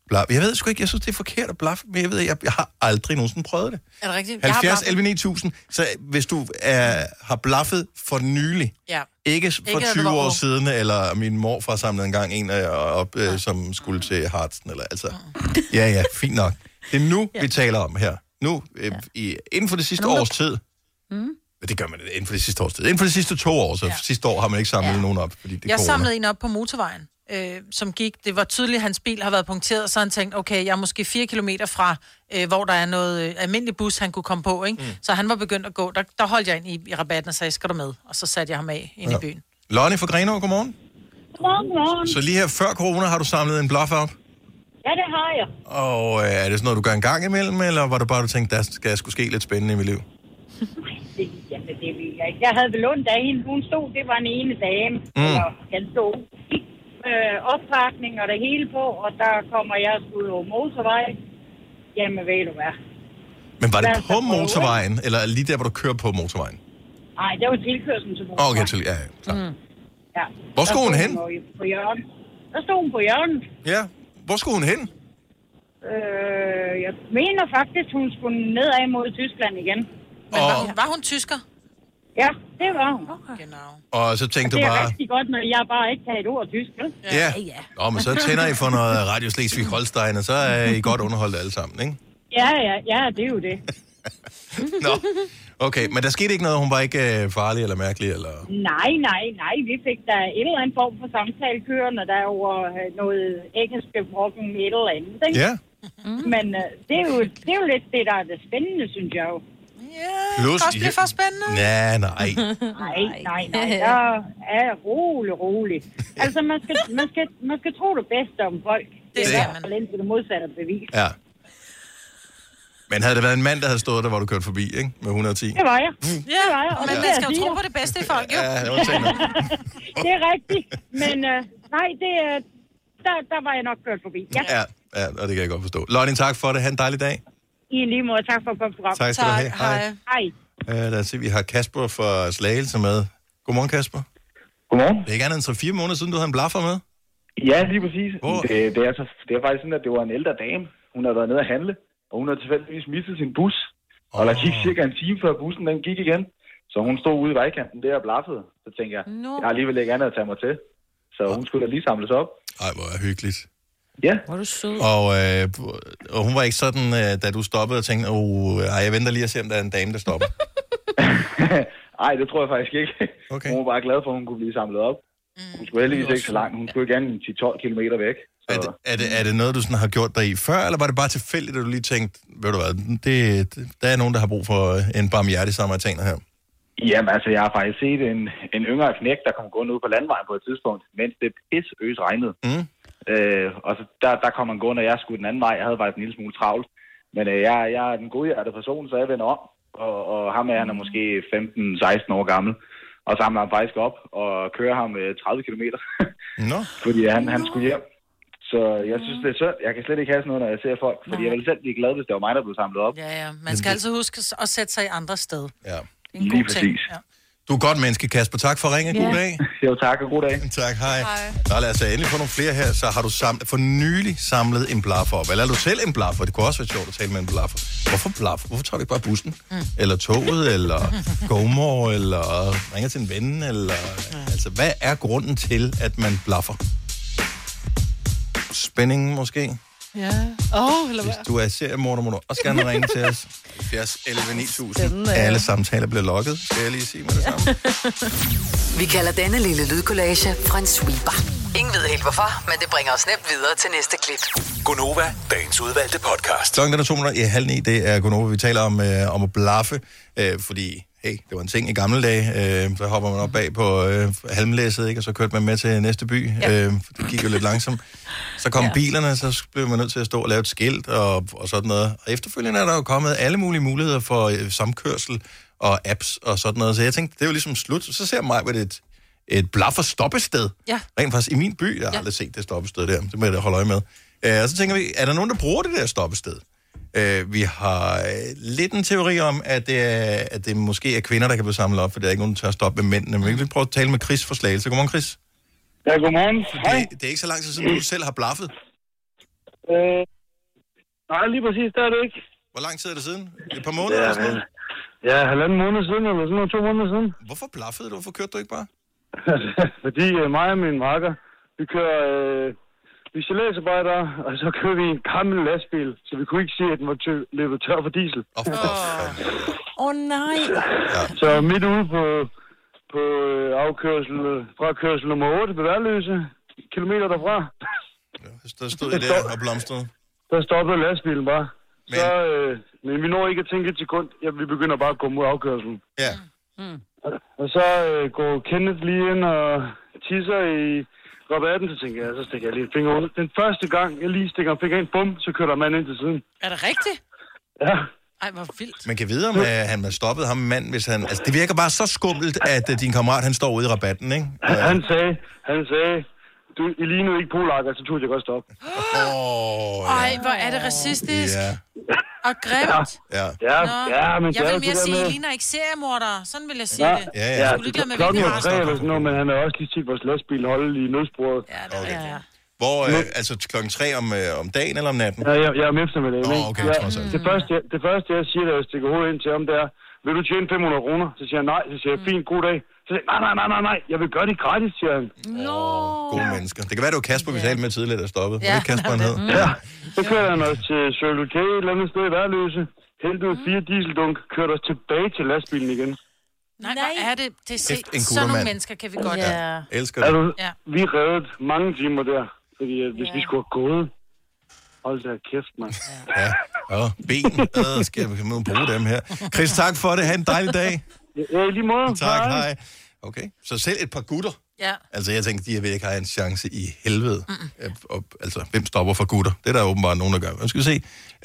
blaffe. Jeg ved sgu ikke, jeg synes, det er forkert at blaffe, men jeg ved, jeg, jeg har aldrig nogensinde prøvet det. Er det rigtigt? Jeg har 70 blaffet. 11 9000. Så hvis du er, har blaffet for nylig, Ja. ikke for Ikke, at du 20 var år siden, eller min morfar samlede engang en øh, op, øh, som skulle til Hartsen, eller altså. Ja, ja, fint nok. Det er nu, ja. vi taler om her. Nu, øh, i, inden for det sidste års tid. Mm. Men det gør man inden for det sidste års tid. Inden for de sidste to år, så ja. sidste år har man ikke samlet ja. nogen op, fordi det Jeg corona. samlede en op på motorvejen, øh, som gik. Det var tydeligt, at hans bil har været punkteret, så han tænkt, okay, jeg er måske 4 kilometer fra, øh, hvor der er noget øh, almindelig bus, han kunne komme på, ikke? Mm. Så han var begyndt at gå. Der, der holdt jeg ind i, i rabatten og sagde, skal du med? Og så satte jeg ham af ind ja. i byen. Lonnie fra Grenaa, godmorgen. Godmorgen, godmorgen. Så lige her før corona har du samlet en bluff op, Ja, det har jeg. og øh, er det sådan noget, du gør en gang imellem, eller var det bare, du tænkte, der skal sgu ske lidt spændende i mit liv? Det, jamen, det jeg ikke. Jeg havde vel ondt af hende. Hun stod, det var en ene dame. Mm. Og den stod øh, oppakning og det hele på, og der kommer jeg sgu over motorvej. Jamen, ved du hvad? Men var det på motorvejen, eller lige der, hvor du kører på motorvejen? Nej, det var tilkørselen til motorvej. Okay, til, ja, ja, klar. Mm. Ja. Hvor skulle hun hen? jo På hjørnet. Der stod hun på hjørnet. Ja, hvor skulle hun hen? Øh, jeg mener faktisk, hun skulle nedad mod Tyskland igen. Men var, hun, var hun tysker? Ja, det var hun. Okay. Genau. Og så tænkte det du er bare, rigtig godt, når jeg bare ikke kan et ord tysk, vel? ja, Nå, men så tænder I for noget Radio Slesvig Holstein, og så er I godt underholdt alle sammen, ikke? Ja, ja, ja, det er jo det. Nå, okay, men der skete ikke noget, hun var ikke øh, farlig eller mærkelig, eller... Nej, nej, nej, vi fik da et eller andet form for samtale kørende, der var øh, noget engelske brokken et eller andet, ikke? Ja. Men øh, det, er jo, det er jo lidt det, der er det spændende, synes jeg jo. Ja, Plus, også blive for spændende. Ja, nej. Nej, nej, nej, der er rolig, rolig. Altså, man skal, man, skal, man skal tro det bedste om folk. Det skal er man. Indtil det modsatte er bevist. Ja. Men havde det været en mand, der havde stået der, hvor du kørte forbi, ikke? Med 110? Det var jeg. Ja, det var jeg. Og men det man skal jo tro på det bedste i folk, jo. Ja, det var det er rigtigt. Men øh, nej, det, øh, der, der var jeg nok kørt forbi. Ja. Ja, ja, og det kan jeg godt forstå. Lonnie, tak for det. Ha' en dejlig dag. I lige måde. Tak for et godt program. Tak skal du have. Hej. Hej. Uh, lad os se, vi har Kasper fra Slagelse med. Godmorgen, Kasper. Godmorgen. Det er ikke andet end 3-4 måneder siden, du havde en blaffer med. Ja, lige præcis. Hvor? Det, det, er altså, det er faktisk sådan, at det var en ældre dame. Hun havde været nede at handle, og hun havde tilfældigvis mistet sin bus. Og der gik cirka en time før bussen den gik igen. Så hun stod ude i vejkanten der og blaffede. Så tænkte jeg, no. jeg har alligevel ikke andet at tage mig til. Så hun skulle da lige samles op. Ej, hvor er hyggeligt. Ja. Hvor er du sød. Og, øh, og hun var ikke sådan, øh, da du stoppede og tænkte, oh, ej, jeg venter lige og se, om der er en dame, der stopper. Ej, det tror jeg faktisk ikke. Okay. Hun var bare glad for, at hun kunne blive samlet op. Hun skulle heldigvis ikke så langt. Hun skulle gerne 10-12 km væk. Så... Er det, er, det, er det noget, du sådan har gjort dig i før, eller var det bare tilfældigt, at du lige tænkte, ved du hvad, det, det, der er nogen, der har brug for en barmhjertig samaritaner her? Jamen altså, jeg har faktisk set en, en yngre knæk, der kom gående ud på landvejen på et tidspunkt, mens det pisseøs regnede. Mm. Øh, og så der, der kom han gående, og jeg skulle den anden vej. Jeg havde faktisk en lille smule travlt. Men øh, jeg, jeg er den godhjertede person, så jeg vender om. Og, og ham er, han er måske 15-16 år gammel. Og samler ham faktisk op og kører ham øh, 30 km. Nå. fordi han, han skulle hjem. Så jeg synes, det er synd. Jeg kan slet ikke have sådan noget, når jeg ser folk. Fordi jeg ville selv blive glad, hvis det var mig, der blev samlet op. Ja, ja. Man skal altid huske at sætte sig i andre sted. Ja. En Lige god ting. præcis. Ja. Du er godt menneske, Kasper. Tak for ringen. God Ja. dag. Jo, tak og god dag. Tak, hej. Hej. Nå, lad os endelig få nogle flere her. Så har du samlet, for nylig samlet en blaffer op. Eller er du selv en blaffer? Det kunne også være sjovt at tale med en blaffer. Hvorfor blaffer? Hvorfor tager vi ikke bare bussen? Mm. Eller toget, eller GoMore, eller ringer til en ven, eller... Altså, hvad er grunden til, at man blaffer? Spændingen måske? Ja. Åh, oh, eller hvad? Hvis du er seriemorder, må du også gerne ringe til os. 70 11 9000. Spændende, ja. Alle samtaler bliver logget, skal jeg lige sige med det samme. Vi kalder denne lille lydkollage en sweeper. Ingen ved helt hvorfor, men det bringer os nemt videre til næste klip. Gunova, dagens udvalgte podcast. Klokken den er to minutter i halv ni. Det er Gunova. Vi taler om, øh, om at blaffe, øh, fordi hey, det var en ting i gamle dage. Øh, så hopper man op bag på øh, halmlæsset, ikke? og så kørte man med til næste by. Ja. Øh, det gik jo lidt langsomt. Så kom ja. bilerne, så blev man nødt til at stå og lave et skilt og, og sådan noget. Og efterfølgende er der jo kommet alle mulige muligheder for øh, samkørsel og apps og sådan noget. Så jeg tænkte, det er jo ligesom slut. Så ser mig, er et, et blaffer stoppested. Ja. Rent faktisk i min by, jeg har ja. aldrig set det stoppested der. Det må jeg da holde øje med. Øh, og så tænker vi, er der nogen, der bruger det der stoppested? Øh, vi har øh, lidt en teori om, at det, er, at det måske er kvinder, der kan blive samlet op, for der er ikke nogen, der tør stoppe med mændene. Men vi kan lige prøve at tale med Chris for Slagelse. Godmorgen, Chris. Ja, godmorgen. Hej. Det, det er ikke så lang tid siden, du selv har blaffet. Øh, nej, lige præcis, det er det ikke. Hvor lang tid er det siden? Et par måneder Ja, eller sådan noget? Ja, halvanden måned siden, eller sådan noget, to måneder siden. Hvorfor blaffede du? Hvorfor kørte du ikke bare? Fordi øh, mig og min marker, vi kører, øh, vi salæsarbejder, og så kører vi i en gammel lastbil, så vi kunne ikke se, at den var tø- løbet tør for diesel. Åh oh, nej. Så midt ude på, på øh, afkørsel, fra kørsel nummer 8 ved Værløse, kilometer derfra, Der stod I der og blomstrede. der stoppede lastbilen bare. Men... Så, øh, men vi når ikke at tænke et sekund. Ja, vi begynder bare at gå mod afkørselen. Ja. Mm. Og så øh, går Kenneth lige ind og tisser i rabatten, så tænker jeg, så stikker jeg lige en finger under. Den første gang, jeg lige stikker en finger ind, bum, så kører der en mand ind til siden. Er det rigtigt? Ja. Ej, hvor vildt. Man kan vide, om uh, han var stoppet ham mand, hvis han... Altså, det virker bare så skummelt, at uh, din kammerat, han står ude i rabatten, ikke? Han, han sagde, han sagde, du, I lignede ikke polakker, så turde jeg godt stoppe. Åh, Ej, hvor er det racistisk. Ja. Og grimt. Ja. Ja, Nå. ja, men jeg er vil mere sige, med- I ligner ikke seriemordere. Sådan vil jeg sige Ja, det. ja, ja. Du er ligeglad med, Klokken er tre eller sådan noget, men han har også lige set vores lastbil holde i nødsporet. Ja, det okay. ja, ja. Hvor, uh, altså klokken tre om, uh, om dagen eller om natten? Ja, jeg, jeg er om eftermiddagen. Åh, ikke? okay, ja, trods alt. det, første, jeg, det første, jeg siger, da jeg stikker hovedet ind til ham, det er, vil du tjene 500 kroner? Så siger han nej. Så siger jeg, fint, god dag. Så siger jeg, nej, nej, nej, nej, nej, jeg vil gøre det gratis, siger han. Nå. Gode mennesker. Det kan være, det var Kasper, vi talte med tidligere, der stoppede. Ja. Ja. Det Kasper, han hed. Ja, så kører han os til Circle K, et eller andet sted i Værløse. Hentede fire dieseldunk, kørte os tilbage til lastbilen igen. Nej, hvor er det? Det er se, Kæft, en sådan nogle mennesker kan vi godt. Ja. Elsker Er du, Ja. Vi reddede mange timer der, fordi hvis vi skulle have gået, hold da kæft, mand. Ja. Og ben. Øh, skal vi må bruge dem her. Chris, tak for det. Ha' en dejlig dag. Ja, i lige måde. Tak, Hej. hej. Okay, så selv et par gutter. Ja. Altså, jeg tænker, de vil ikke have en chance i helvede. Mm. Og, altså, hvem stopper for gutter? Det er der åbenbart nogen, der gør. Nu skal vi se.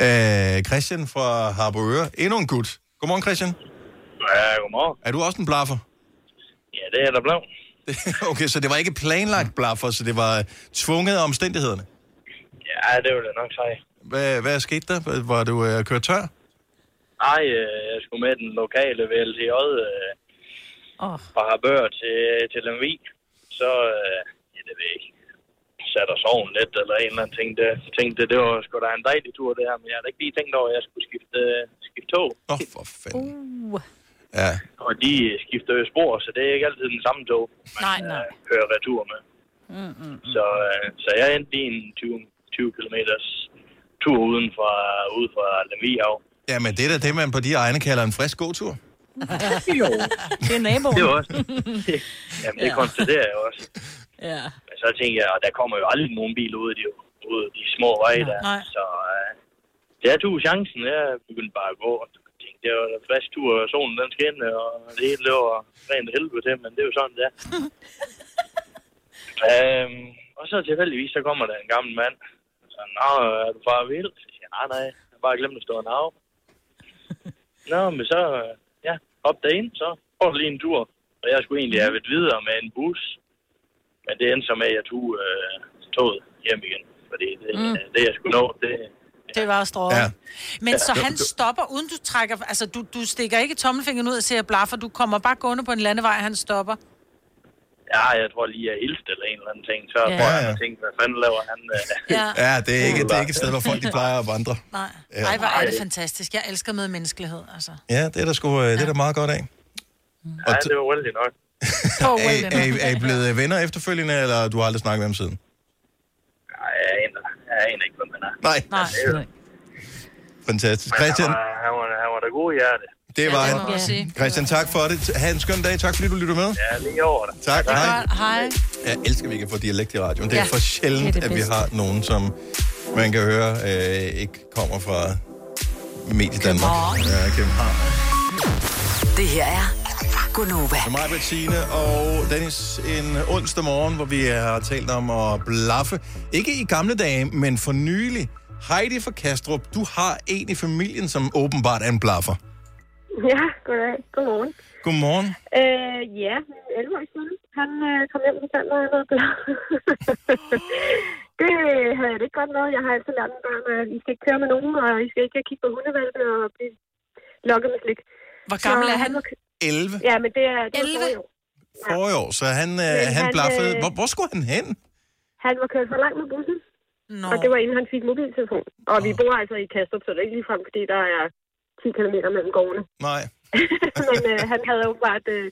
Øh, Christian fra Harboøre. Endnu en gut. Godmorgen, Christian. Ja, godmorgen. Er du også en blaffer? Ja, det er der blevet. okay, så det var ikke planlagt blaffer, så det var tvunget af omstændighederne. Ja, det vil jeg nok sige. Hvad, hvad skete der? Var du øh, kørt tør? Nej, øh, jeg skulle med den lokale VLTJ øh, oh. fra Harbør til, til Lemvig. Så, øh, ja, det ved jeg ikke. Satte os oven lidt, eller en eller anden ting. Det, tænkte, det var sgu da en dejlig tur, det her. Men jeg havde ikke lige tænkt over, at jeg skulle skifte, øh, skifte tog. Åh, oh, for fanden. Uh. Ja. Og de skifter jo spor, så det er ikke altid den samme tog, man Nej, nej. Øh, kører retur med. Mm, mm. Så, øh, så jeg endte i en 20, 20 km tur uden fra, ude fra Lemvig af. Ja, men det er da det, man på de egne kalder en frisk gåtur. jo. Det er naboen. Det var også. Jamen, det Ja. konstaterer jeg også. Ja. Men så tænkte jeg, at der kommer jo aldrig nogen bil ud af de, ud af de små veje der. Nej. Så øh, jeg tog chancen. Jeg begyndte bare at gå. Og tænkte, det var en frisk tur, og solen den skinnede, og det hele det var rent helvede til, men det er jo sådan, det er. øhm, og så tilfældigvis, så kommer der en gammel mand. Så, nå, er du far vild? Så siger jeg, nej, nej, jeg har bare glemt at stå en af. Nå, men så, ja, op derind, så får du lige en tur. Og jeg skulle egentlig have været videre med en bus. Men det endte så med, at jeg tog øh, toget hjem igen. Fordi det, Mm. det jeg skulle nå, det... Det var strået. Ja. Men så Ja. han stopper, uden du trækker... Altså, du, du stikker ikke tommelfingeren ud og siger blaffer. Du kommer bare gående på en landevej, han stopper. Ja, jeg tror lige, jeg hilste eller en eller anden ting. Så Ja. ja. tror jeg, Ja, ja. at tænke, hvad fanden laver han? Øh, Ja. Ja, det er ikke, det er ikke et sted, hvor folk de plejer at vandre. Nej. Ja. Ej, hvor er det fantastisk. Jeg elsker med menneskelighed, altså. Ja, det er der sgu, øh, det er der meget godt af. ja, det var vældig nok. Er, er, I- er I blevet venner efterfølgende, eller du har aldrig snakket med ham siden? Nej, jeg aner, jeg aner ikke, hvem han er. Nej. Nej. Fantastisk. Christian, Han var, han var, han var da god i hjertet. Det var han. sige. Christian, tak for det. Ha' en skøn dag. Tak fordi du lytter med. Ja, lige over det. Tak. Hej. Hej. Jeg elsker, at vi kan få dialekt i radioen. Det er Ja, for sjældent, det er det at vi har nogen, som man kan høre øh, ikke kommer fra Medie Danmark. København. Ja, København. Det her er Gunova. Med mig, Bettine og Dennis en onsdag morgen, hvor vi har talt om at blaffe. Ikke i gamle dage, men for nylig. Heidi fra Kastrup, du har en i familien, som åbenbart er en blaffer. Ja, goddag. Godmorgen. Godmorgen. Øh, ja, min 11-årige søn, han øh, kom hjem og fortalte mig, at jeg havde blad. det havde jeg det ikke godt med. Jeg har altid lært mine børn, at I skal ikke køre med nogen, og I skal ikke kigge på hundevalpe og blive lokket med slik. Hvor gammel er han? var, 11 ja, men det er... Det 11? År. forrige år, så han, øh, han han, blaffede. øh, Hvor, hvor skulle han hen? Han var kørt for langt med bussen. Nå. Og det var inden han fik mobiltelefon. Og vi bor altså i Kastrup, så det er ikke ligefrem, fordi der er 10 km mellem gårdene. Nej. Men øh, han havde åbenbart øh,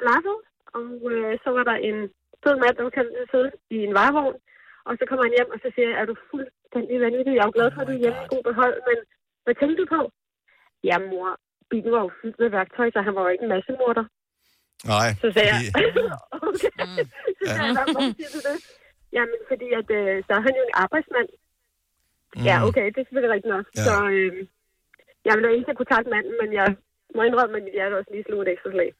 blaffet, og øh, så var der en sød mand, der var kaldt sidde i en varevogn. Og så kommer han hjem, og så siger jeg, er du fuldstændig vanvittig? Jeg er jo glad for, at du er hjemme i god behold, men hvad tænkte du på? Ja, mor, bilen var jo fyldt med værktøj, så han var jo ikke en masse morter. Nej. Så sagde jeg, fordi- okay. Så sagde jeg, "Hvad- hvorfor siger du det? Jamen, fordi at, øh, så er han jo en arbejdsmand. Ja, okay, det er selvfølgelig rigtigt nok. Ja. Så øh, jeg ville jo ikke kunne takke manden, men jeg må indrømme, at mit hjerte også lige slog et ekstra slag.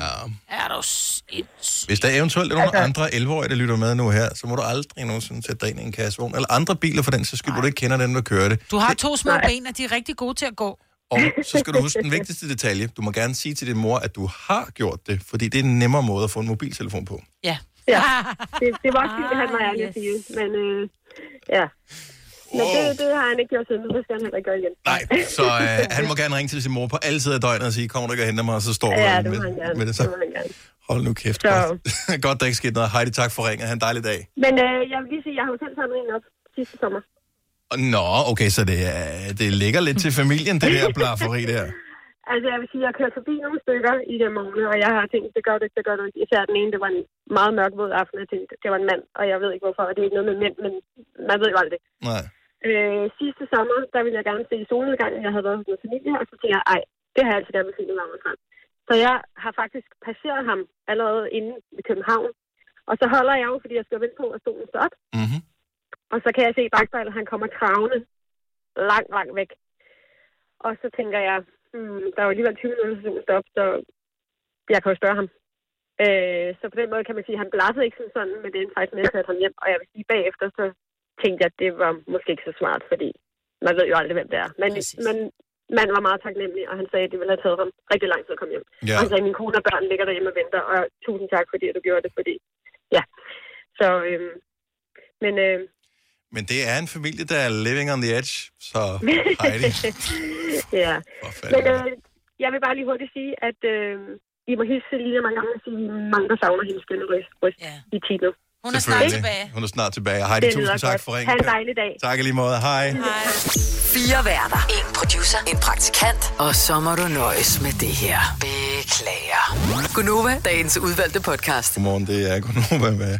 Ja. Er du sindssyg? Hvis der eventuelt er nogle Altså- andre 11-årige, der lytter med nu her, så må du aldrig nogensinde sætte dig ind i en kassevogn. Eller andre biler for den så skyld, hvor du ikke kender den, der kører det. Du har to små ben, og de er rigtig gode til at gå. Og så skal du huske den vigtigste detalje. Du må gerne sige til din mor, at du har gjort det, fordi det er en nemmere måde at få en mobiltelefon på. Ja. Ja, det, det var også fint, at han var ærlig at sige. Men øh, ja. Men det, det har han ikke gjort siden, så det skal han heller ikke gøre igen. Nej, så øh, han må gerne ringe til sin mor på alle tider af døgnet og sige, kommer du ikke og henter mig, og så står Ja, det med, han gerne. med det. Det Så. han gerne. Hold nu kæft. Så- Godt. godt, der ikke skete noget. Heidi, tak for ringen. Ha' en dejlig dag. Men øh, jeg vil lige sige, jeg har jo selv samlet en op sidste sommer. Nå, okay, så det, er, det ligger lidt til familien, det der blafferi der. Altså, jeg vil sige, jeg kørt forbi nogle stykker i den morgen, og jeg har tænkt, det gør det, det gør det. Især den ene, det var en meget mørk våd aften, jeg tænkte, det var en mand, og jeg ved ikke hvorfor, og det er ikke noget med mænd, men man ved jo aldrig. Nej. Øh, sidste sommer, der ville jeg gerne se solnedgangen, jeg havde været hos min familie, og så tænkte jeg, ej, det har jeg altid gerne vil se varme frem. Så jeg har faktisk passeret ham allerede inde ved København, og så holder jeg jo, fordi jeg skal vente på, at solen står op. Mm-hmm. Og så kan jeg se i bagspejlet, han kommer kravende langt, langt væk. Og så tænker jeg, hmm, der er jo alligevel 20 minutter solen står op, så jeg kan jo spørge ham. Øh, så på den måde kan man sige, at han blaffede ikke som sådan, men det endte faktisk med at ham hjem. Og jeg vil sige, bagefter så tænkte jeg, at det var måske ikke så smart, fordi man ved jo aldrig, hvem det er. Men, men manden var meget taknemmelig, og han sagde, at det ville have taget ham rigtig lang tid at komme hjem. Ja. Og han sagde, at min kone og børn ligger derhjemme og venter, og tusind tak, fordi at du gjorde det, fordi ja. Så, øhm, men øh, Men det er en familie, der er living on the edge, så Heidi. ja. Men øh, jeg vil bare lige hurtigt sige, at øh, I må hilse lige mange gange og sige, mange der savner hendes skønne røst, røst ja. i Tino. Hun er snart tilbage. Hun er snart tilbage. Heidi, Det tusind tak godt. for ringen. Ha' en dejlig dag. Tak i lige måde. Hej. Fire værter. En producer. En praktikant. Og så må du nøjes med det her. Beklager. Gunova, dagens udvalgte podcast. Godmorgen, det er Gunova med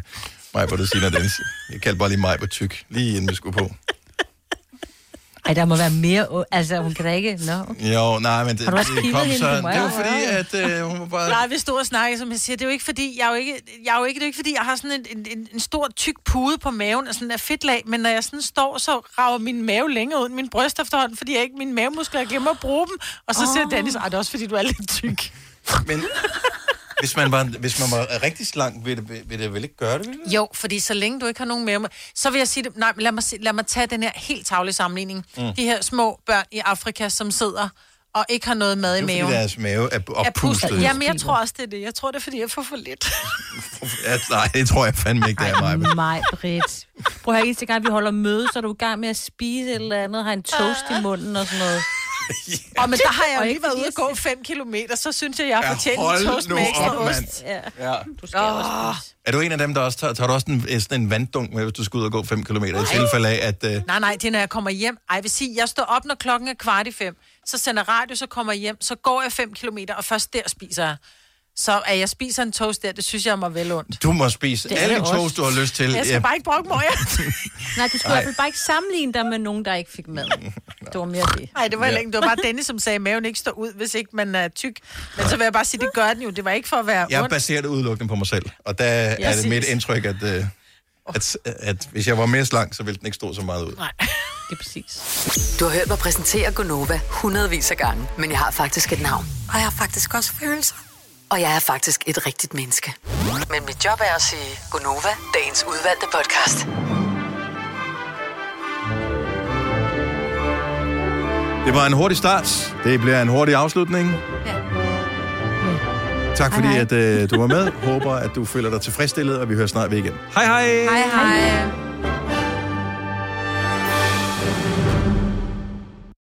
mig på det Dennis. Jeg kaldte bare lige mig på tyk, lige inden vi skulle på. Ej, der må være mere... Altså, hun kan da ikke... Okay. Jo, nej, men det, Har du også det kigget kom hende? så... Det var jo- fordi, at øh, hun var bare... Nej, vi stod og snakkede, som jeg siger, det er jo ikke fordi, jeg er jo ikke, jeg er jo ikke, det er jo ikke fordi, jeg har sådan en, en, en, stor tyk pude på maven, og sådan en fedtlag, men når jeg sådan står, så rager min mave længere ud end min bryst efterhånden, fordi jeg ikke, mine mavemuskler, jeg glemmer at bruge dem, og så siger Åh. Dennis, ej, det er også fordi, du er lidt tyk. Men hvis man var, hvis man var rigtig slank, ville det, ville det vel ikke gøre det, ville det? Jo, fordi så længe du ikke har nogen mave, så vil jeg sige det, nej, lad mig, se- lad mig tage den her helt tavlige sammenligning. Mm. De her små børn i Afrika, som sidder og ikke har noget mad i Det er fordi, maven. deres mave er Er oppustet. pustet. Jamen, jeg tror også, det er det. Jeg tror, det er, fordi jeg får for lidt. Ja, nej, det tror jeg fandme ikke, det er mig. Mig, Britt. Prøv at høre, eneste gang vi holder møde, så er du i gang med at spise et eller andet, har en toast i munden og sådan noget. Og men der har jeg jo lige ikke været ude og gå 5 kilometer, så synes jeg, jeg har Ja, fortjent hold en toast med ekstra op, ost. Ja. Ja. Du skal også spise. Er du en af dem, der også tager, tager du også en, sådan en vanddunk med, hvis du skal ud og gå 5 km, i tilfælde af, at... Øh, Nej, nej, det er, når jeg kommer hjem. Ej, jeg vil sige, jeg står op, når klokken er kvart i fem. Så sender radio, så kommer jeg hjem. Så går jeg 5 kilometer, og først der spiser jeg. Så at jeg spiser en toast der, det synes jeg er mig vel ondt. du må spise Det alle toast, du har lyst til. Jeg skal bare ikke brokke mig. Nej, du skulle i hvert fald bare ikke sammenligne dig med nogen, der ikke fik mad. Det var mere det. Nej, det var Ja. ja. ikke. Det var bare Dennis, som sagde, at maven ikke står ud, hvis ikke man er tyk. Men så vil jeg bare sige, det gør den jo. Det var ikke for at være Jeg ondt. baserer det udelukkende på mig selv, og der er det mit indtryk, at... Øh, at, at hvis jeg var mere slank, så ville den ikke stå så meget ud. Nej, det er præcis. Du har hørt mig præsentere Gonova hundredvis af gange, men jeg har faktisk et navn. Og jeg har faktisk også følelser. Og jeg er faktisk et rigtigt menneske. Men mit job er at sige Gonova, dagens udvalgte podcast. Det var en hurtig start. Det bliver en hurtig afslutning. Ja. Tak fordi, at øh, du var med. Håber, at du føler dig tilfredsstillet, og vi hører snart ved igen. Hej hej! Hej hej.